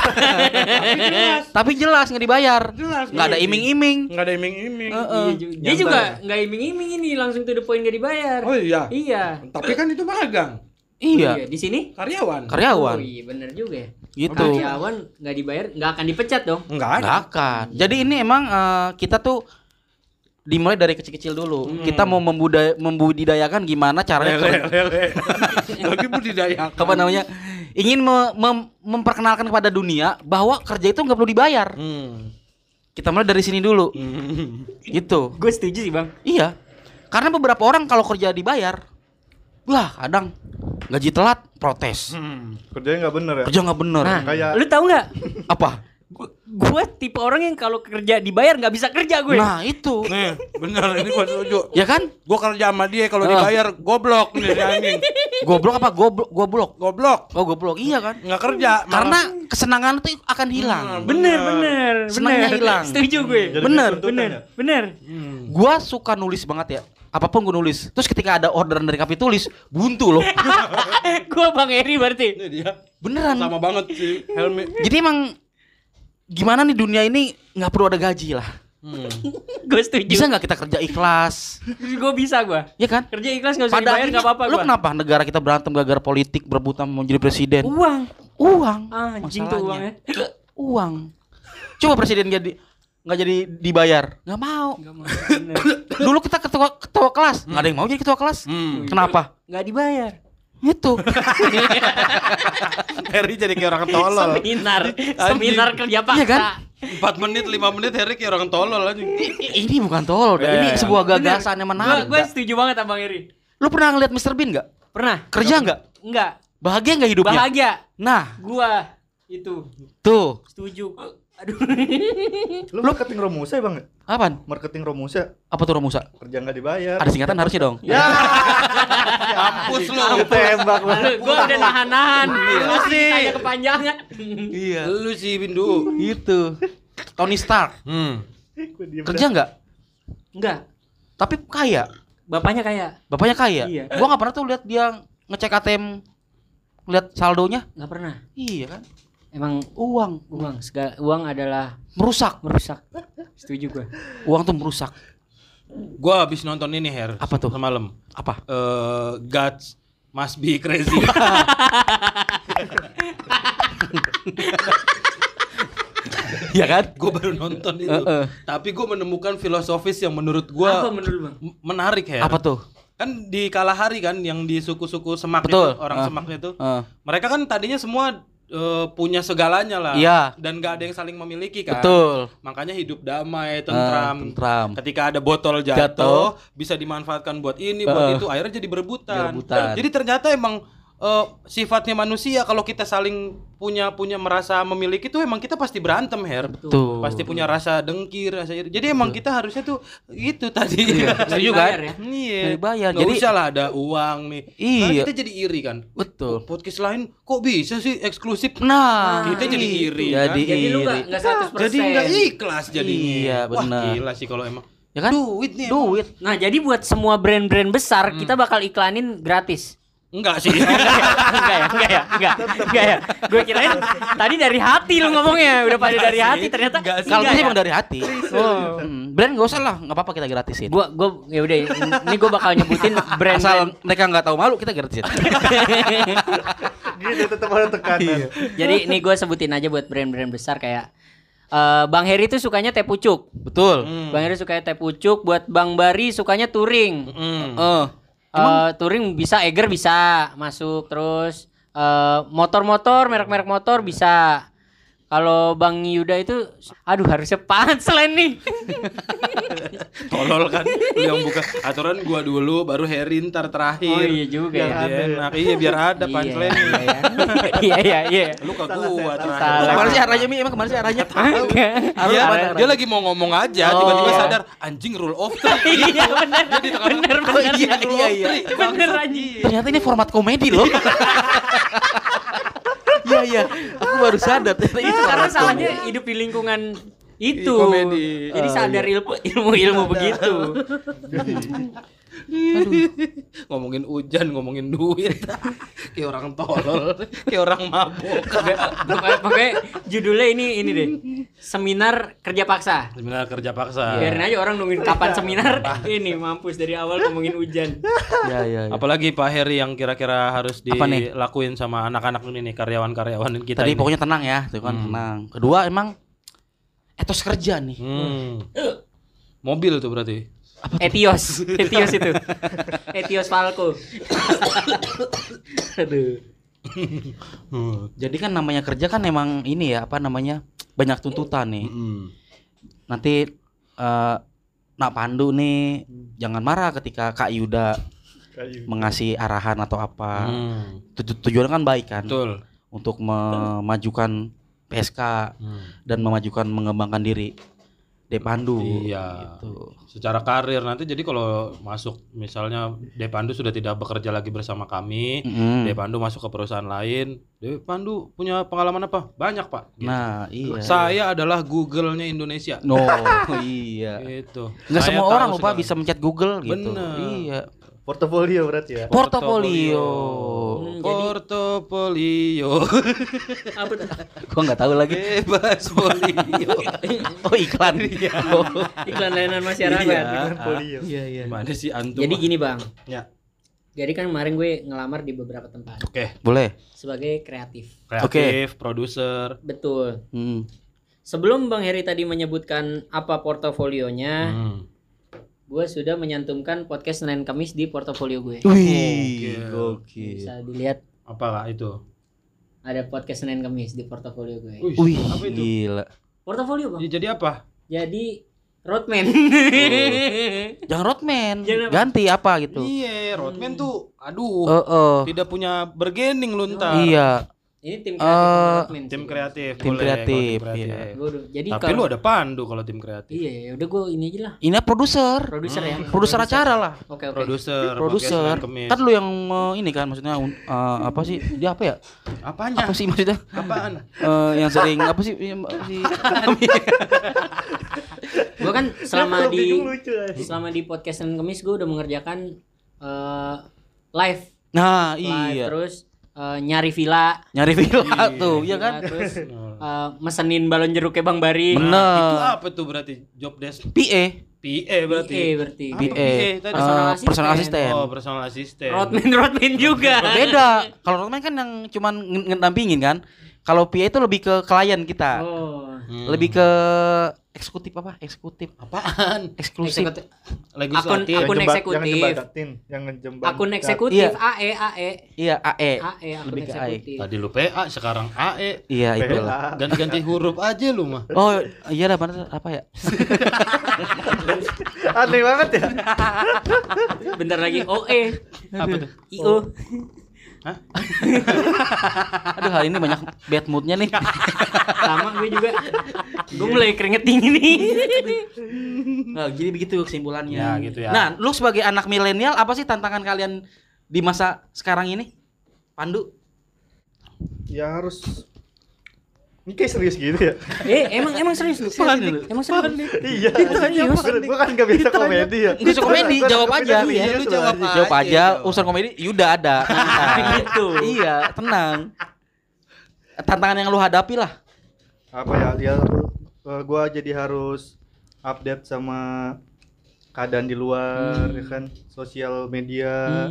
Tapi jelas nggak dibayar. Jelas. Nggak ada iming-iming. Enggak ada iming-iming. Iya juga. Dia juga nggak iming-iming ini langsung to the point gak dibayar. Oh iya. Iya. Tapi kan itu magang. Iya, Di sini? Karyawan. karyawan. Oh iya bener juga ya. Gitu. Karyawan nggak dibayar nggak akan dipecat dong. Enggak ada. Nggak akan. Jadi ini emang eh, kita tuh dimulai dari kecil-kecil dulu. Kita mau membudaya, membudidayakan gimana caranya Lele, lele. Lagi budidaya. apa namanya? Ingin me- mem- memperkenalkan kepada dunia bahwa kerja itu nggak perlu dibayar. Hmm. Kita mulai dari sini dulu. Hmm. Gitu. Gue setuju sih bang. Iya. Karena beberapa orang kalau kerja dibayar, wah kadang gaji telat protes. Hmm. Kerjanya nggak bener ya. Kerja nggak bener. Nah, kayak- lu tahu nggak? Apa? Gue tipe orang yang kalau kerja dibayar nggak bisa kerja gue. Nah itu. Nih, bener ini gua setuju. Ya kan? Gua kerja sama dia kalau Ah. dibayar goblok nih si anjing. Goblok apa? Goblok. Goblok. Goblok. Oh goblok. Iya kan? Nggak kerja. malah- Karena kesenangan itu akan hilang. bener bener. Senangnya bener. hilang. Setuju gue. Jadi Bener, Bener ya? bener. Gua suka nulis banget ya. Apa pun gue nulis. Terus ketika ada orderan dari Kapitulis, buntu loh. gue bang Eri berarti. Ini dia. Beneran. Sama banget sih Helmi. Jadi emang gimana nih dunia ini nggak perlu ada gaji lah. Hmm. gue setuju. Bisa nggak kita kerja ikhlas? Gue bisa gue. Ya kan? Kerja ikhlas nggak usah Pada dibayar nggak apa-apa lu kenapa negara kita berantem gara-gara politik berebutan mau jadi presiden? Uang. Uang. Ah, anjing tuh uangnya. Uang. Coba presiden jadi nggak jadi dibayar, nggak mau. Nggak mau. Dulu kita ketua ketua kelas, nggak ada yang mau jadi ketua kelas. Hmm. Kenapa? Nggak dibayar. Itu. Harry jadi kayak orang tolol. Seminar. Seminar kerja paksa. Iya kan? 4 menit, 5 menit Harry kayak orang tolol. I- ini bukan tolol, Ya, ini ya. sebuah gagasan yang menarik. Gue setuju banget sama Bang Eri. Lu pernah ngeliat Mr. Bean nggak? Pernah? Kerja nggak? Enggak. Bahagia nggak hidupnya? Bahagia. Nah, Gua itu tuh. setuju. Aduh. Lu marketing Romusa ya bang? Apaan? Marketing Romusa Apa tuh Romusa? kerja nggak dibayar. Ada singkatan harusnya dong. Ya. Kampus lu. Tembak Lu, gua udah nahan-nahan. Lu sih. Tanya kepanjangan. Iya. Lu sih Bindu. Itu. Tony Stark. Hmm. Kerja nggak? Enggak. Tapi kaya. Bapaknya kaya. Bapaknya kaya. Iya. Gua nggak pernah tuh lihat dia ngecek ATM lihat saldonya. Enggak pernah. Iya kan? Emang Uang uang segala uang adalah merusak. merusak. Setuju gua. Uang tuh merusak. Gua habis nonton ini Her. Apa tuh? Semalam. Apa? Eh, Gods must be crazy. Iya kan? gue baru nonton itu. Heeh. Tapi gue menemukan filosofis yang menurut gue menurut menarik ya. Apa tuh? Kan di Kalahari kan yang di suku-suku semak Betul. itu, orang Ah. semaknya itu. Heeh. Mereka kan tadinya semua eh, punya segalanya lah. Iya. Dan gak ada yang saling memiliki kan. Betul. Makanya hidup damai, tentram. tentram. Ketika ada botol jatuh, Jatuh. bisa dimanfaatkan buat ini, buat Heeh. itu. Akhirnya jadi berebutan. Berebutan. Jadi ternyata emang eh, sifatnya manusia kalau kita saling punya punya merasa memiliki tuh emang kita pasti berantem her Tuh. pasti punya rasa dengki rasa iri. jadi emang kita harusnya tuh gitu tadi Setuju kan? Bayar ya? iya Nggak dibayar. Nggak Jadi- usah lah ada uang nih Iya. Karena kita jadi iri kan Betul. podcast lain kok bisa sih eksklusif Nah, kita jadi iri Jadi kan? Jadi lu iri. nggak nggak 100%. jadi nggak ikhlas jadinya Iya, wah benar. gila sih kalau emang Ya kan? duit nih emang. Duit. Nah, jadi buat semua brand-brand besar kita bakal iklanin gratis. Enggak sih enggak ya, enggak ya, enggak, enggak ya. Gue kirain tadi dari hati lu ngomongnya, udah pada dari hati ternyata. Enggak sih. Kalau enggak gue ya. emang dari hati. Oh. Hmm, Brand gak usah lah, nggak apa-apa kita gratisin. Gua gua ya udah ini gua bakal nyebutin brand Asal mereka nggak tahu malu kita gratisin. Gitu tetap ada tekanan. Jadi ini gue sebutin aja buat brand-brand besar kayak eh, Bang Heri tuh sukanya teh pucuk. Betul. Bang Heri sukanya teh pucuk, buat Bang Bari sukanya touring. Hmm. Eh, Eh, touring bisa, Eger bisa masuk terus eh, motor-motor, merek-merek motor bisa. Kalau Bang Yuda itu, aduh harusnya selain nih. tolol kan lu yang buka aturan gua dulu baru Harry ntar terakhir Oh iya juga biar ya. enak iya biar ada Iya, punchline iya, iya. Iya iya iya. lu ke gua terakhir ke mana sih arahnya Mi? Emang ke mana sih arahnya? Tahu. Iya, dia lagi mau ngomong aja, Oh. tiba-tiba sadar anjing rule of three. Iya benar. Benar Oh, benar. iya, iya, iya. Bener anjing. Ternyata ini format komedi loh. Iya iya, aku baru sadar ternyata ini Karena salahnya hidup di lingkungan itu. Komedi. Jadi sadar ilmu ilmu ilmu ngomongin hujan, ngomongin duit. kayak orang tolol, kayak orang mabuk. Pokoknya, pokoknya judulnya ini ini deh. Seminar kerja paksa. Seminar kerja paksa. Biarin aja orang nungguin kapan seminar. ini mampus dari awal ngomongin hujan. Iya iya. iya. Apalagi Pak Heri yang kira-kira harus dilakuin sama anak-anak ini nih karyawan-karyawan kita Tadi ini. pokoknya tenang ya, tuh kan tenang. Kedua emang etos kerja nih. Hmm. Mobil tuh berarti. Etios, Etios itu. Etios Falco. Aduh. Jadi kan namanya kerja kan emang ini ya apa namanya banyak tuntutan nih. Hmm. Nanti eh Nak Pandu nih jangan marah ketika Kak Yuda mengasih arahan atau apa. Hmm. Tuju- Tujuannya kan baik kan Betul. untuk memajukan PSK Hmm. dan memajukan mengembangkan diri Depandu. Iya. Gitu. Secara karir nanti jadi kalau masuk misalnya Depandu sudah tidak bekerja lagi bersama kami, Mm-mm. Depandu masuk ke perusahaan lain, Depandu punya pengalaman apa? Banyak pak. Gitu. Nah, iya. Saya adalah Google-nya Indonesia. No, iya. Itu. Nggak Saya semua orang lupa sekarang. bisa mencet Google gitu. Bener. Iya. Portofolio berarti ya. Portofolio. Hmm, jadi- Portofolio. Apa tuh? Gua nggak tahu lagi. Bebas folio. Oh, iklan. Oh. Iklan layanan masyarakat. Portofolio. Iya, iya. Gimana sih antum? Jadi gini bang. Ya. Jadi kan kemarin gue ngelamar di beberapa tempat Oke. Boleh. sebagai kreatif. Kreatif, produser. Betul. Hmm. Sebelum Bang Heri tadi menyebutkan apa portofolionya, Hmm. Gue sudah menyantumkan podcast Senin Kamis di portofolio gue. Wih, Gokil. gokil. Bisa dilihat Apa kak itu? ada podcast Senin Kamis di portofolio gue. Wih, Wih, apa itu? gila. Portofolio bang. Ya, Jadi apa? Jadi roadman. Jangan roadman. Jangan apa? Ganti apa gitu. Iya, Rodman tuh, aduh, Oh, oh. tidak punya bergening lu ntar. Iya. Ini tim kreatif Eh, roadman. Tim kreatif, Tim boleh, kreatif, kalau tim iya. Gua udah- jadi Tapi kalau lu ada pandu kalau tim kreatif. Iya, ya udah gue ini aja lah. Ini produser. Produser ya. Produser acara lah. Oke oke. Produser, Produser. Kemis. Kan lu yang eh, ini kan maksudnya eh, apa sih? Dia apa ya? Apanya? Apa sih maksudnya? Apaan? Eh, yang sering apa sih? Yang- apa sih? Gue kan selama di selama di podcast Senin Kamis gue udah mengerjakan eh, live, Nah, live iya. terus eh, nyari villa, Nyari villa tuh, iya kan? terus eh, mesenin balon jeruknya Bang Bari. Itu Bener. apa tuh berarti job desk? PA. PA berarti. PA berarti. Apa PA. tadi? Personal Eh, assistant. personal assistant. Oh, personal assistant. Roadman roadman juga. Beda. Kalau roadman kan yang cuman nge- ngedampingin kan. Kalau PA itu lebih ke klien kita. Oh. Hmm. Lebih ke eksekutif apa? Eksekutif. apaan? Eksklusif. Eksekutif. Akun- akun Yang jembat- eksekutif. Yang jembatin, yang ngejembat. Akun eksekutif Iya. AE AE Iya, AE. AE akun Lebih ke AE. eksekutif. Tadi lu PA, sekarang AE. Iya, PA. itulah. Ganti-ganti huruf aja lu mah. Oh, iya lah bener apa ya? Aneh banget ya. Bentar lagi OE. Apa tuh? IO. Hah? Aduh hari ini banyak bad moodnya nih. Sama gue juga. Gue mulai keringet dingin nih. Nah, jadi begitu kesimpulannya. Ya, gitu ya. Nah, lu sebagai anak milenial apa sih tantangan kalian di masa sekarang ini? Pandu? Ya harus ini kayak serius gitu ya. eh, emang emang serius lu? Panik. Emang serius? iya. Ditanya Gua- Gua kan gak bisa komedi ya. Bisa komedi, jawab aja. serius Iya, lu jawab Jawab aja aja, dong. urusan komedi Yuda ada. Gitu. Iya, tenang. Tantangan yang lu hadapi lah. Apa ya? Ya eh, gua jadi harus update sama keadaan di luar ya kan sosial media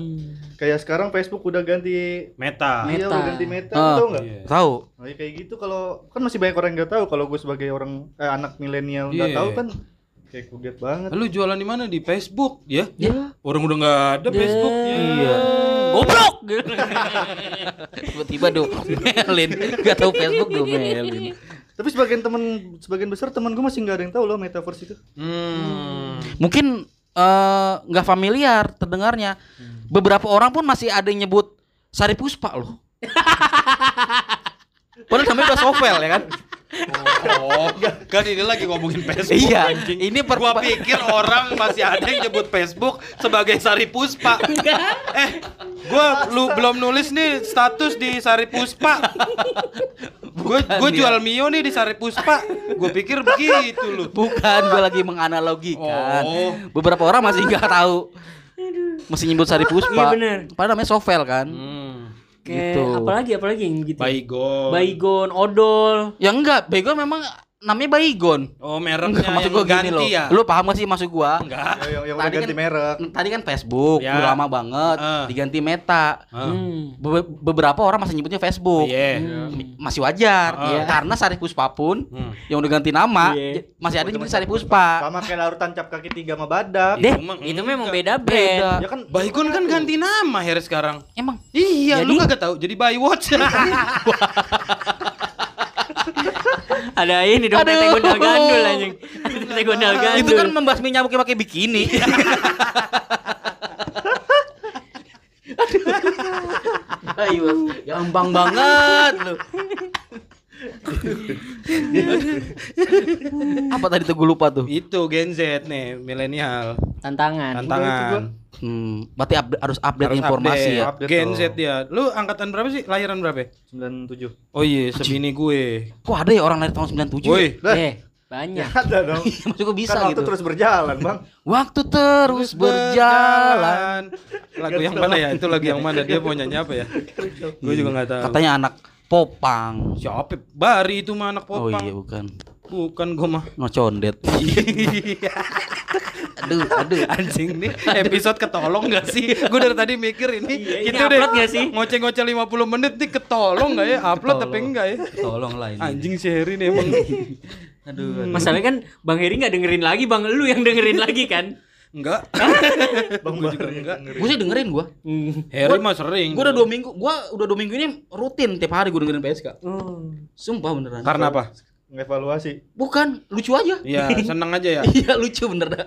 kayak sekarang Facebook udah ganti Meta. iya Meta. udah ganti meta Ah. tau nggak Iya. Tahu? Nah, ya kayak gitu kalau kan masih banyak orang yang nggak tahu kalau gue sebagai orang eh, anak milenial nggak Iya. tahu kan kayak kudet banget. Lu jualan di mana? Di Facebook, ya? Ya. Orang udah nggak ada Facebook. ya. Iya. Goblok. Tiba-tiba domelin. Gak tahu Facebook domelin. Tapi sebagian temen sebagian besar teman gue masih nggak ada yang tahu loh metaverse itu. Hmm. Mungkin eh, nggak familiar terdengarnya. Beberapa orang pun masih ada yang nyebut Sari Puspa loh. Padahal namanya udah Sovel ya kan? Oh, kan ini lagi ngomongin Facebook. Iya, anjing. ini per- gua pikir orang masih ada yang nyebut Facebook sebagai Sari Puspa. eh, gua lu belum nulis nih status di Sari Puspa. Gue gue jual Mio nih di Sari Puspa. Gue pikir begitu lu. Bukan, gue lagi menganalogikan. Oh. Beberapa orang masih nggak tahu. Masih nyebut Sari Puspa. Iya, bener. Padahal namanya Sovel kan. Hmm. Kayak Gitu. apalagi apalagi yang gitu. Baygon. Baygon, odol. Ya enggak, Bego memang namanya Baygon. Oh, mereknya Enggak, maksud yang gua gini ganti loh. ya? Lu paham gak sih maksud gua? Enggak. Ya, yang yang udah Tadi ganti kan- merek. Tadi kan Facebook, Ya. udah lama banget, Eh. diganti Meta. Hmm. Be- beberapa orang masih nyebutnya Facebook. Iya. M- Masih wajar Iya. karena Sari Puspa pun Hmm. yang udah ganti nama Iya. j- masih ada yang nyebut Sari Puspa. Sama kayak larutan cap kaki tiga sama badak. Deh, Itu memang beda Beda. brand. Ya kan Baygon kan ganti nama Her sekarang. Emang Iya, lu Jadi? kagak tahu. Jadi Baywatch. Ada ini dong Aduh. tete gondal gandul anjing. Tete gondal gandul. itu kan membasmi nyamuknya pakai bikini. Ayo, gampang banget lu. Apa tadi tuh gue lupa tuh? itu Gen Z nih, milenial. tantangan. Tantangan. Hmm, berarti upda- harus update Harus informasi update. ya. Update Gen. Z dia. Lu angkatan berapa sih? Lahiran berapa? 97. Oh iya, sebini gue. Kok ada ya orang lahir tahun 97? Woi, Eh, banyak. ada dong. Maksud gue bisa kan waktu gitu. terus berjalan, Bang. Waktu terus berjalan. Lagu yang mana ya? Itu lagu yang mana? Dia mau nyanyi apa ya? Gue juga nggak tahu. Katanya anak popang. Siapa? Bari itu mah anak Oh popang. iya bukan. Bukan gue mah. Ngocondet. aduh, aduh. Anjing nih episode ketolong gak sih? Gue dari tadi mikir ini Iya, ini gitu deh. upload nggak sih? Ngoceh-ngoceh 50 menit nih ketolong gak ya? Upload tapi enggak ya? Tolong lah ini. Anjing si Heri nih emang. Aduh, Masalahnya kan Bang Heri nggak dengerin lagi, Bang lu yang dengerin lagi kan. Enggak. Bang Gua juga enggak. Gue sih dengerin gue. Heri mah sering. Gue udah dua minggu. Gue udah dua minggu ini rutin tiap hari gue dengerin PSK. Oh. Sumpah beneran. Karena apa? Ngevaluasi. Bukan lucu aja. Iya, seneng aja ya. Iya lucu bener dah.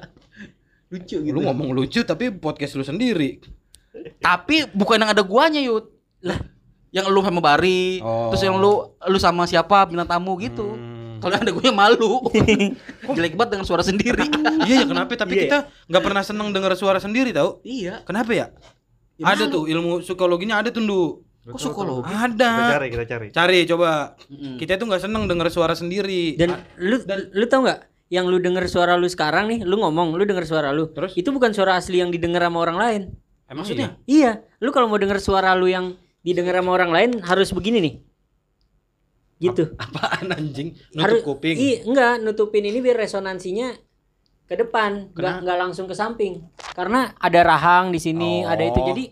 Lucu gitu. Lu ngomong lucu tapi podcast lu sendiri. Tapi bukan yang ada guanya yud. Lah, yang lu sama Bari, Oh. terus yang lu lu sama siapa bintang tamu gitu. Hmm. Kalau yang ada gue malu. Jelek banget dengan suara sendiri. Iya ya kenapa? Tapi kita nggak pernah seneng denger suara sendiri tau? iya. Kenapa ya? ada tuh ilmu psikologinya ada tuh. Kok psikologi? Kita Ada. cari, kita cari. Cari coba. Kita itu nggak seneng denger suara sendiri. Dan lu lu tau nggak? Yang lu denger suara lu sekarang nih, lu ngomong, lu denger suara lu. Terus? Itu bukan suara asli yang didengar sama orang lain. Emang Maksudnya? Iya, lu kalau mau denger suara lu yang didengar sama orang lain harus begini nih. Gitu. iya? apaan anjing? Nutup harus kuping. Iya, enggak, nutupin ini biar resonansinya ke depan, enggak enggak langsung ke samping. Karena ada rahang di sini, Oh. ada itu. Jadi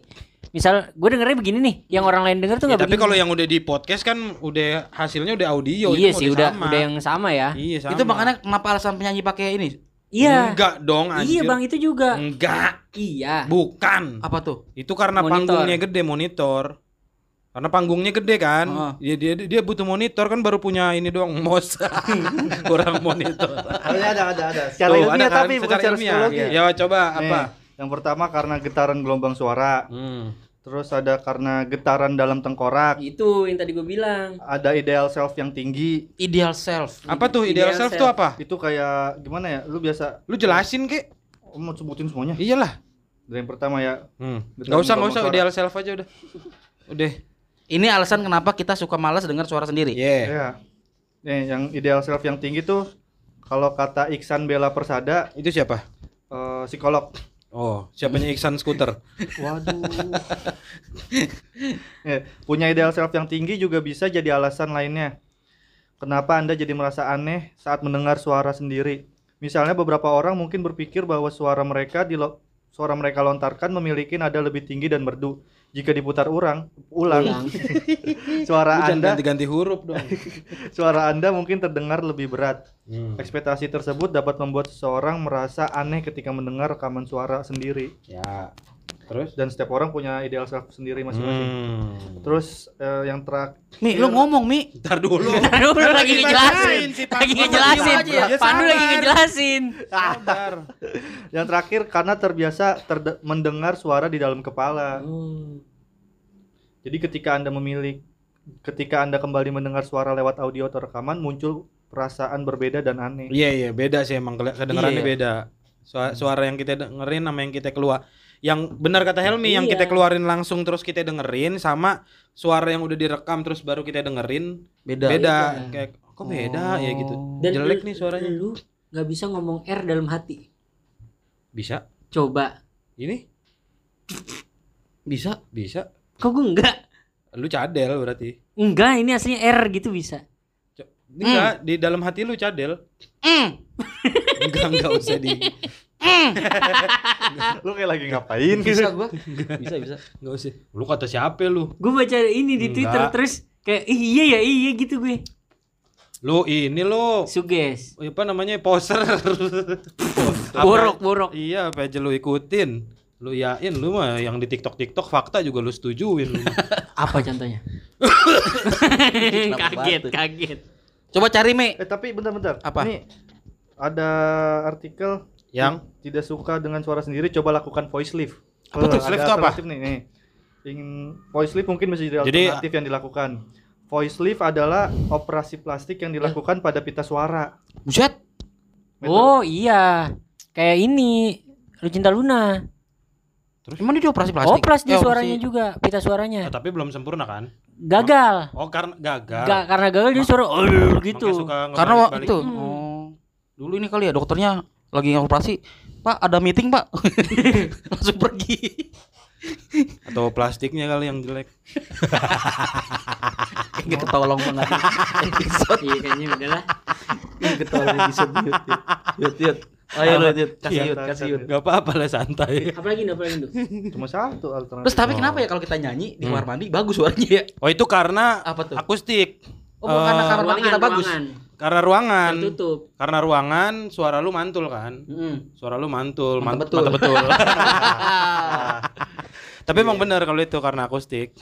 misal gue dengernya begini nih, yang orang lain denger tuh Ya, enggak tapi begini. kalau yang udah di podcast kan udah hasilnya udah audio iya sih udah sama. udah yang sama ya. Iya sama. Itu makanya kenapa alasan penyanyi pakai ini? Iya. Enggak dong anjir. Iya, Bang, itu juga. Enggak. Iya. Bukan. Apa tuh? Itu karena Monitor. panggungnya gede monitor. Karena panggungnya gede kan. Heeh. Dia, dia dia butuh monitor kan baru punya ini doang mouse. Kurang monitor. Harusnya ada, ada, ada. Secara Tuh, ilmiah ada kan? tapi bukan Secara secara ilmiah. psikologi. Ya coba Nih, apa? Yang pertama karena getaran gelombang suara. Hmm. Terus ada karena getaran dalam tengkorak. Itu yang tadi gue bilang. Ada ideal self yang tinggi. Ideal self. Apa tuh ideal, Ideal self, self. tuh apa? Itu kayak gimana ya? Lu biasa Lu jelasin kek. Oh, mau sebutin semuanya. Iyalah. Dari yang pertama ya. Hmm. Gak usah, gak usah suara. ideal self aja udah. Udah. Ini alasan kenapa kita suka malas dengar suara sendiri. Yeah. Ya. Nih, yang ideal self yang tinggi tuh kalau kata Iksan Bella Persada Itu siapa? eh, psikolog. Oh, siapanya Iksan Scooter. Waduh. Eh, punya ideal self yang tinggi juga bisa jadi alasan lainnya. Kenapa Anda jadi merasa aneh saat mendengar suara sendiri? Misalnya beberapa orang mungkin berpikir bahwa suara mereka di suara mereka lontarkan memiliki nada lebih tinggi dan merdu. Jika diputar ulang, ulang, suara Lu Anda ganti-ganti huruf dong. suara Anda mungkin terdengar lebih berat. Hmm. Ekspektasi tersebut dapat membuat seseorang merasa aneh ketika mendengar rekaman suara sendiri. Ya. Terus? Dan setiap orang punya ideal self sendiri masing-masing. Hmm. Terus eh, yang terakhir Mi, lu ngomong Mi. Ntar dulu. Aduh, lu lagi ngejelasin. si. Lagi ngejelasin. Diem aja ya. Pandu lagi ngejelasin. Sabar. yang terakhir karena terbiasa terde- mendengar suara di dalam kepala. Jadi ketika Anda memilih ketika Anda kembali mendengar suara lewat audio atau rekaman muncul perasaan berbeda dan aneh. Iya iya beda sih emang kedengarannya Iya. beda. Suara, suara yang kita dengerin sama yang kita keluar. Yang benar kata Helmi yang Iya. kita keluarin langsung terus kita dengerin sama suara yang udah direkam terus baru kita dengerin Beda. beda. Kayak kok beda ya gitu. Dan Jelek lu- nih suaranya. Lu nggak bisa ngomong R dalam hati. Bisa? Coba. Ini Bisa. bisa. Kok gue enggak? Lu cadel berarti. Enggak, ini aslinya R gitu bisa. Enggak, di dalam hati lu cadel. Mm. Enggak, enggak usah di Lu kayak lagi ngapain gitu. Bisa gua. Bisa bisa. enggak usah. Lu kata siapa lu? Gue baca ini di Enggak. Twitter terus kayak "Ih, iya ya iya gitu gue. Lu ini lu Suges. apa namanya poser. Borok, borok. Iya, apa aja lu ikutin. Lu yain lu mah yang di TikTok TikTok fakta juga lu setujuin lu. Apa contohnya? Kaget, kaget. Coba cari Mi. Eh tapi bentar-bentar. Apa? Ini ada artikel yang tidak suka dengan suara sendiri coba lakukan voice lift. Apa tuh? Voice lift tuh apa? nih, nih. Ingin voice lift mungkin bisa jadi Jadi- alternatif yang dilakukan. Voice lift adalah operasi plastik yang dilakukan pada pita suara. Buset. Oh iya. Kayak ini. Lu cinta Luna. Emang dia dioperasi plastik? Dia Eh, operasi- suaranya juga, pita suaranya. tapi belum sempurna kan? Gagal. Oh, karena gagal. Gak karena gagal dia suara oh, gitu. Suka Karena waktu itu. Oh. Dulu ini kali ya dokternya lagi operasi. Pak, ada meeting, Pak. Langsung pergi. atau plastiknya kali yang jelek. Kayak ketolong banget. Episode Iya kayaknya udahlah. ketolong episode yut, yut. Yut, yut. Ayo lu, Yut. Kasih Iya, yut, kasih yut. Gak apa-apa lah santai. Apalagi apalagi tuh. Cuma satu alternatif. Terus tapi Oh. kenapa ya kalau kita nyanyi di Hmm. kamar mandi bagus suaranya ya? Oh, itu karena Apa tuh? akustik. Oh, bukan karena Eh, kamar mandi kita bagus. ruangan. Karena ruangan. Tertutup. Karena ruangan suara lu mantul kan? Mm. Suara lu mantul, Mantap mant- betul. mantap betul. Tapi emang bener kalau itu karena akustik.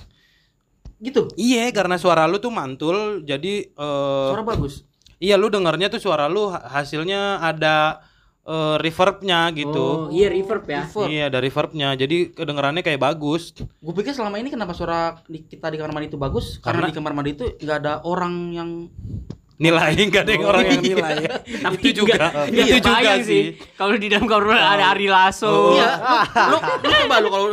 gitu. Iya, karena suara lu tuh mantul, jadi eh Suara bagus. iya lu dengarnya tuh suara lu ha- hasilnya ada eh, reverbnya Oh, gitu. iya reverb ya. Reverb. Iya, ada reverbnya. Jadi kedengarannya kayak bagus. Gue pikir selama ini kenapa suara di, kita di kamar mandi itu bagus? Karena, Karena- di kamar mandi itu nggak ada orang yang Nilai enggak ada yang orang yang iya. nilai. Tapi itu juga. nggak- itu nggak juga kebayang sih. Kalau di dalam kamar mandi ada Ari Lasso. Iya. lu, lu coba lu kalau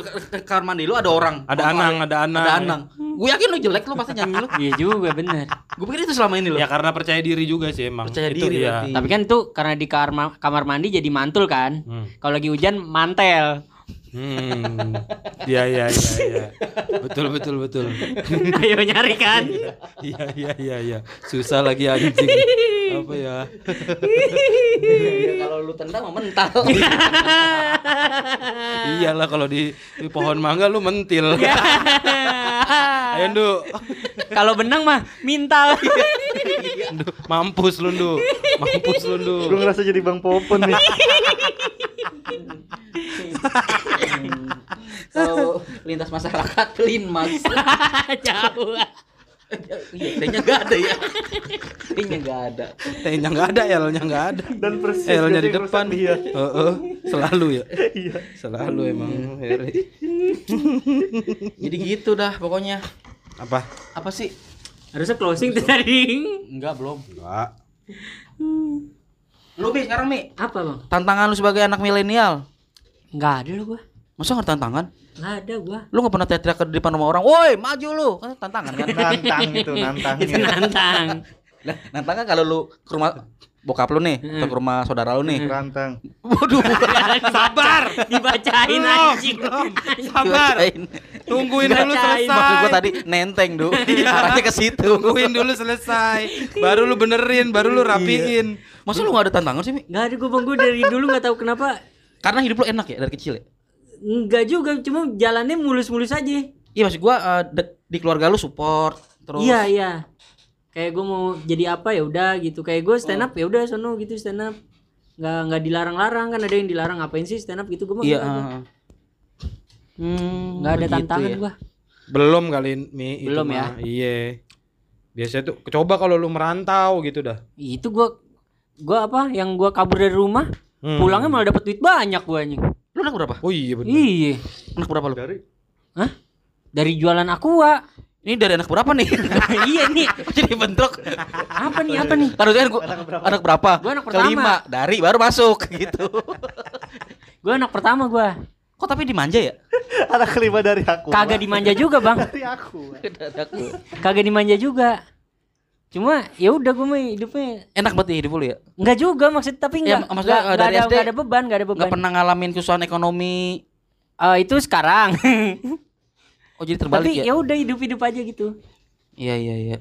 kamar mandi lu ada orang. Ada anang, ada anang. Ada anang. Gue yakin lu jelek lu pasti nyanyi lu. Iya juga bener. Gue pikir itu selama ini lu. Ya karena percaya diri juga sih emang. Percaya itu diri berarti. Tapi kan tuh karena di kamar kamar mandi jadi mantul kan. Hmm. Kalau lagi hujan mantel. Hmm. Iya iya iya iya. Betul betul betul. Ayo nyari kan. Iya iya iya iya. Susah lagi anjing. Apa ya? Ya, kalau lu tendang mah mental. Iyalah kalau di, di pohon mangga lu mentil. Ayo Ndu. Kalau benang mah mintal. Ndu. Mampus lu Ndu. Mampus lu Ndu. Gue ngerasa jadi Bang Popon nih. Kalau lintas masyarakat linmas. Jauh. Iya, T-nya enggak ada ya. T-nya enggak ada. T-nya nggak ada, L-nya nggak ada. Dan persis L-nya di depan. rusak dia. Heeh, selalu ya. Iya. Selalu emang. Heri. Jadi gitu dah pokoknya. Apa? Apa sih? Harusnya closing tadi. Enggak, belum. Enggak. Lu Mi sekarang Mi, Apa bang? tantangan lu sebagai anak milenial. Nggak ada lo gua. Masa nggak ada tantangan? Nggak ada gua. Lu nggak pernah teriak ke depan rumah orang, "Woi, maju lu." Kan tantangan kan. Nantang itu, nantang. Itu nantang. Nah, tantangan kalau lu ke rumah bokap lu nih, atau ke rumah saudara lu nih. Rantang. Waduh, Sabar. Dibacain anjing. Sabar. Dibacain. Tungguin dulu selesai. Maksud gua tadi nenteng, Du. Arahnya ke situ. Tungguin dulu selesai. Baru lu benerin, baru lu rapiin. Masa lu gak ada tantangan sih, Mi? Nggak ada gua bang gua dari dulu nggak tahu kenapa. Karena hidup lu enak ya dari kecil ya? Enggak juga, cuma jalannya mulus-mulus aja. Iya maksud gua eh, di keluarga lu support terus. Iya iya. Kayak gue mau jadi apa ya udah gitu. Kayak gue stand up ya udah sono gitu stand up. Nggak nggak dilarang-larang kan ada yang dilarang ngapain sih stand up gitu gue mah Iya. Hmm, nggak ada begitu tantangan ya. gua. Belum kali Mi itu Belum ya? mah. Iya. Biasanya tuh coba kalau lu merantau gitu dah. Itu gua gua apa yang gua kabur dari rumah Hmm. pulangnya malah dapat duit banyak gua anjing. Lu anak berapa? Oh iya bener. Iya. Anak berapa lu? Dari Hah? Dari jualan aqua. Ini dari anak berapa nih? iya nih. Jadi bentrok. Apa nih? Apa nih? Taruh kan gua anak berapa? Gua anak pertama. Kelima dari baru masuk gitu. Gua anak pertama gua. Kok tapi dimanja ya? anak kelima dari aku. Kagak dimanja juga, Bang. dari aku. Kagak dimanja juga. Cuma ya udah gua mah hidupnya Enak banget ya hidup lu ya. enggak juga maksud tapi Ya, enggak maksudnya, enggak, eh, enggak dari ada SD enggak ada beban, enggak ada beban. Nggak pernah ngalamin kesusahan ekonomi. Eh, itu sekarang. Oh jadi terbalik tapi ya? ya udah hidup-hidup aja gitu. Iya iya iya.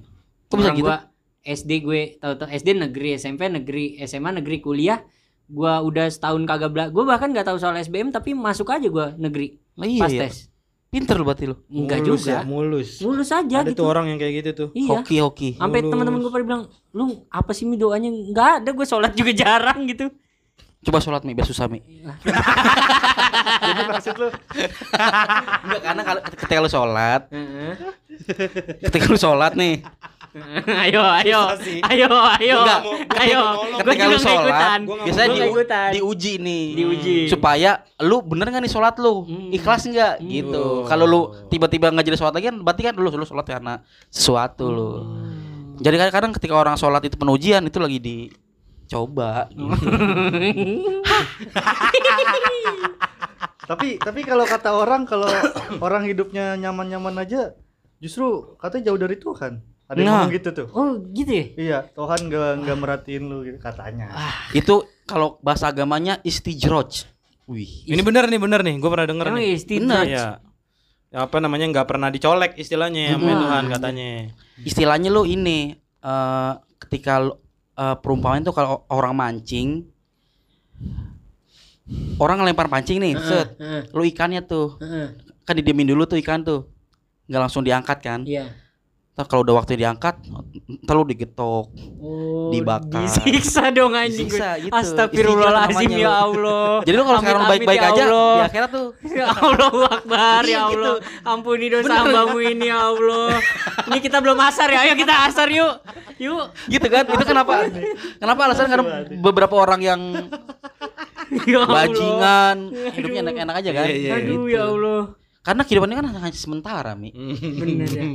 Kok bisa gitu? gua SD gue tahu-tahu SD negeri, SMP negeri, SMA negeri, kuliah gua udah setahun kagak bela gua bahkan nggak tahu soal SBM tapi masuk aja gua negeri Lah, iya, pas iya. tes Pinter lu berarti lu. enggak Mulus juga ya, mulus. mulus aja Ada gitu tuh orang yang kayak gitu tuh. iya Hoki hoki. sampai teman-teman gue pada bilang lu apa sih mi doanya nggak ada gue sholat juga jarang gitu Coba sholat mi biar susah mi. Jadi maksud lu Enggak karena kalau ketika lu sholat, ketika lu sholat nih, ayo ayo ayo ayo Enggak, ayo gue ketika juga lu nggak sholat, ikutan biasanya di, ikutan. diuji nih, Diuji. supaya lu bener nggak nih sholat lu, Hmm. ikhlas nggak gitu. Kalau lu tiba-tiba nggak jadi sholat lagi kan, berarti kan lu lu sholat karena sesuatu lu. Jadi kadang-kadang ketika orang sholat itu penujian itu lagi dicoba. tapi tapi kalau kata orang kalau orang hidupnya nyaman-nyaman aja justru katanya jauh dari Tuhan. Ada yang Nah. ngomong gitu tuh. oh gitu ya Iya, Tuhan nggak nggak merhatiin lu gitu katanya. itu kalau bahasa agamanya istijroj. Wih. Ini bener nih, bener nih. Gue pernah denger emang nih. istimewa Iya. Ya, apa namanya nggak pernah dicolek istilahnya sama Tuhan katanya. istilahnya lu ini eh ketika lu, eh, perumpamaan tuh kalau orang mancing orang ngelempar pancing nih set Heeh, lu ikannya tuh heeh. kan didiemin dulu tuh ikan tuh nggak langsung diangkat kan iya Ntar kalau udah waktu diangkat ntar lu digetok Oh, Dibakar. disiksa dong anjing Disiksa, gue. gitu. Astagfirullahaladzim Istijrab ya Allah. jadi lu kalau sekarang baik-baik ya aja di akhirat tuh Ya Allah Akbar Iya, ya gitu. Allah. Ampuni dosa hambamu ini ya Allah. Ini kita belum asar ya. Ayo kita asar yuk. Yuk. gitu kan itu kenapa kenapa alasan karena beberapa orang yang Ya bajingan hidupnya enak-enak aja kan Iya, iya, Aduh ya Allah. Karena kehidupan ini kan hanya sementara mi Bener ya.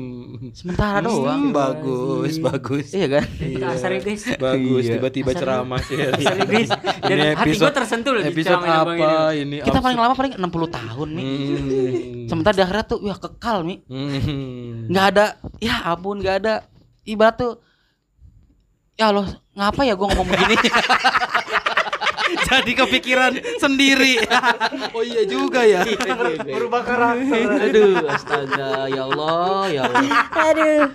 sementara doang Hmm, bagus, bagus. iya kan Kita asar ya guys. Bagus, Iya. tiba-tiba ceramah sih. Asar ya guys. Dan Ini hati gue episode- tersentuh loh Episode apa ini. kita paling lama paling 60 tahun mi Hmm. sementara di akhirat tuh wah kekal mi Hmm. nggak ada ya ampun nggak ada ibarat tuh ya Allah ngapa ya gua ngomong begini Jadi kepikiran sendiri. oh iya juga ya. Berubah karakter. aduh astaga ya Allah ya Allah Aduh.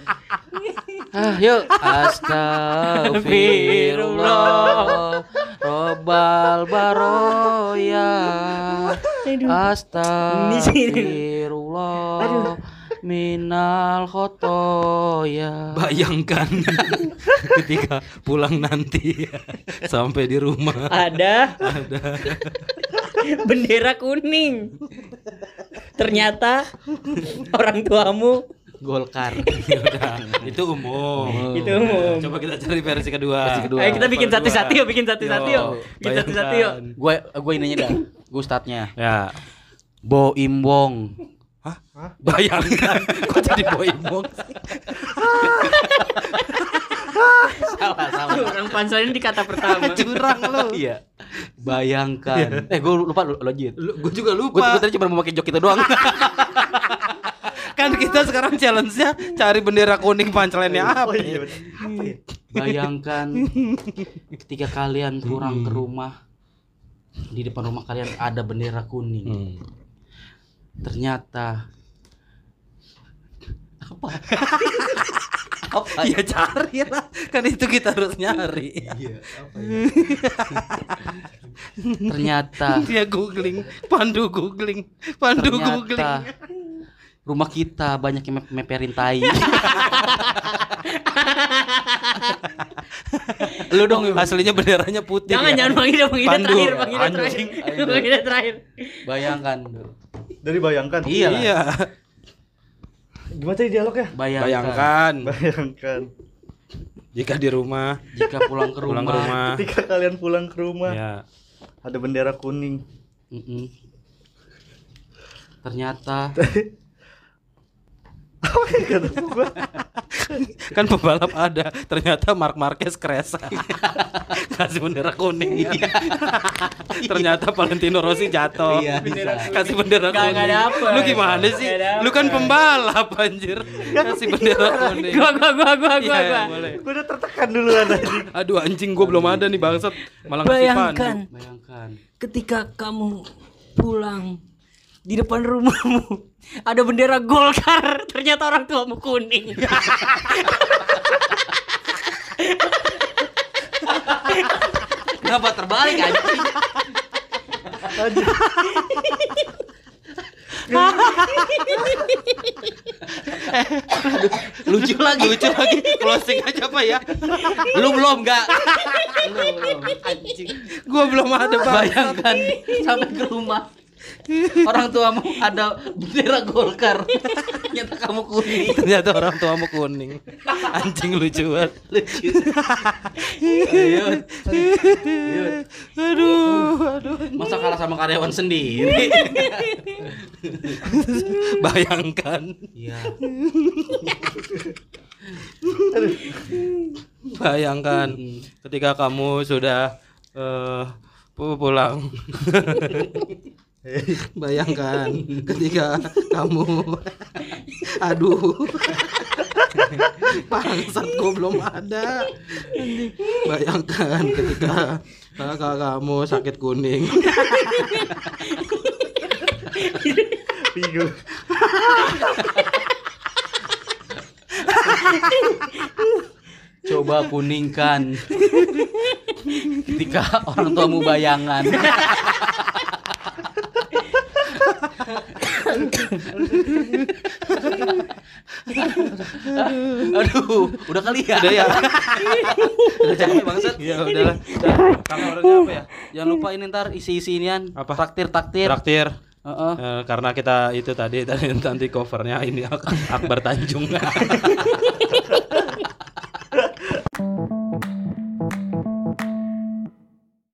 ah yuk astagfirullah robbal baroya astagfirullah minal khotoya Bayangkan ketika pulang nanti sampai di rumah. Ada. Bendera kuning. Ternyata orang tuamu Golkar. Itu umum. Itu umum. Coba kita cari versi kedua. Versi kedua. Ayo kita bikin satu-satu yuk, bikin satu-satu yuk. Bikin satu-satu yuk. Gue gue ininya dah. Gue ustadnya. Ya, Bo Imbong. Bayangkan kok jadi boy box. salah salah. Orang panselin di kata pertama. Curang lu. Iya. Bayangkan. Eh gue lupa lu lanjut. Gue juga Gue lupa. tadi cuma mau pakai jok itu doang. kan kita sekarang challenge-nya cari bendera kuning punchline-nya apa? Oh iya. Apa ya? Bayangkan ketika kalian pulang ke rumah di depan rumah kalian ada bendera kuning. Hmm. Ternyata apa? apa? Ya cari lah. Kan itu kita harus nyari. Ternyata Dia googling, pandu googling, pandu googling. ternyata rumah kita banyak yang mep- meperin tai. Lu dong aslinya benderanya putih. Jangan ya? jangan panggil panggil Pandu. terakhir, panggil terakhir. Anjing. Panggil terakhir. Bayangkan. Dari bayangkan. Iya. Iya. Gimana tadi dialognya? Bayangkan. Bayangkan Bayangkan. jika di rumah jika pulang ke rumah. pulang ke rumah. Ketika kalian pulang ke rumah, Ya. ada bendera kuning. Mm-mm. Ternyata Kata gua. Kan pembalap ada, ternyata Mark Marquez crash. Kasih bendera kuning. ternyata Valentino Rossi jatuh. Iya, bisa. Kasih bendera kuning. nggak dapet. Lu gimana sih? Lu kan pembalap anjir. Kasih bendera kuning. Gua gua gua gua Iya, gua gua. boleh. Gua udah tertekan duluan tadi. Aduh anjing gua belum ada nih bangsat. Malah Bayangkan bayangkan ketika kamu pulang di depan rumahmu ada bendera Golkar ternyata orang tuamu kuning Kenapa terbalik anjing? Lucu lagi. Lucu lagi. Closing aja apa ya? Lu belum enggak? Gua belum ada. Bayangkan sampai ke rumah. Orang tuamu ada bendera Golkar. Ternyata kamu kuning. Ternyata orang tuamu kuning. Anjing lucu banget. Lucu. Ayo. Aduh, aduh. Masa kalah sama karyawan sendiri? Bayangkan, Iya. bayangkan ketika kamu sudah pu- pulang. Bayangkan ketika kamu aduh bangsat gua belum ada bayangkan ketika kakak kamu sakit kuning. Coba kuningkan. Ketika orang tuamu bayangan. Aduh, udah kali ya. Udah ya. udah capek bangsat. Ya udahlah. Kamarnya apa ya? Jangan lupa ini ntar isi-isi inian. Apa? Traktir, traktir. Traktir. Uh -uh. Uh, karena kita itu tadi tadi nanti covernya ini Ak Akbar Tanjung.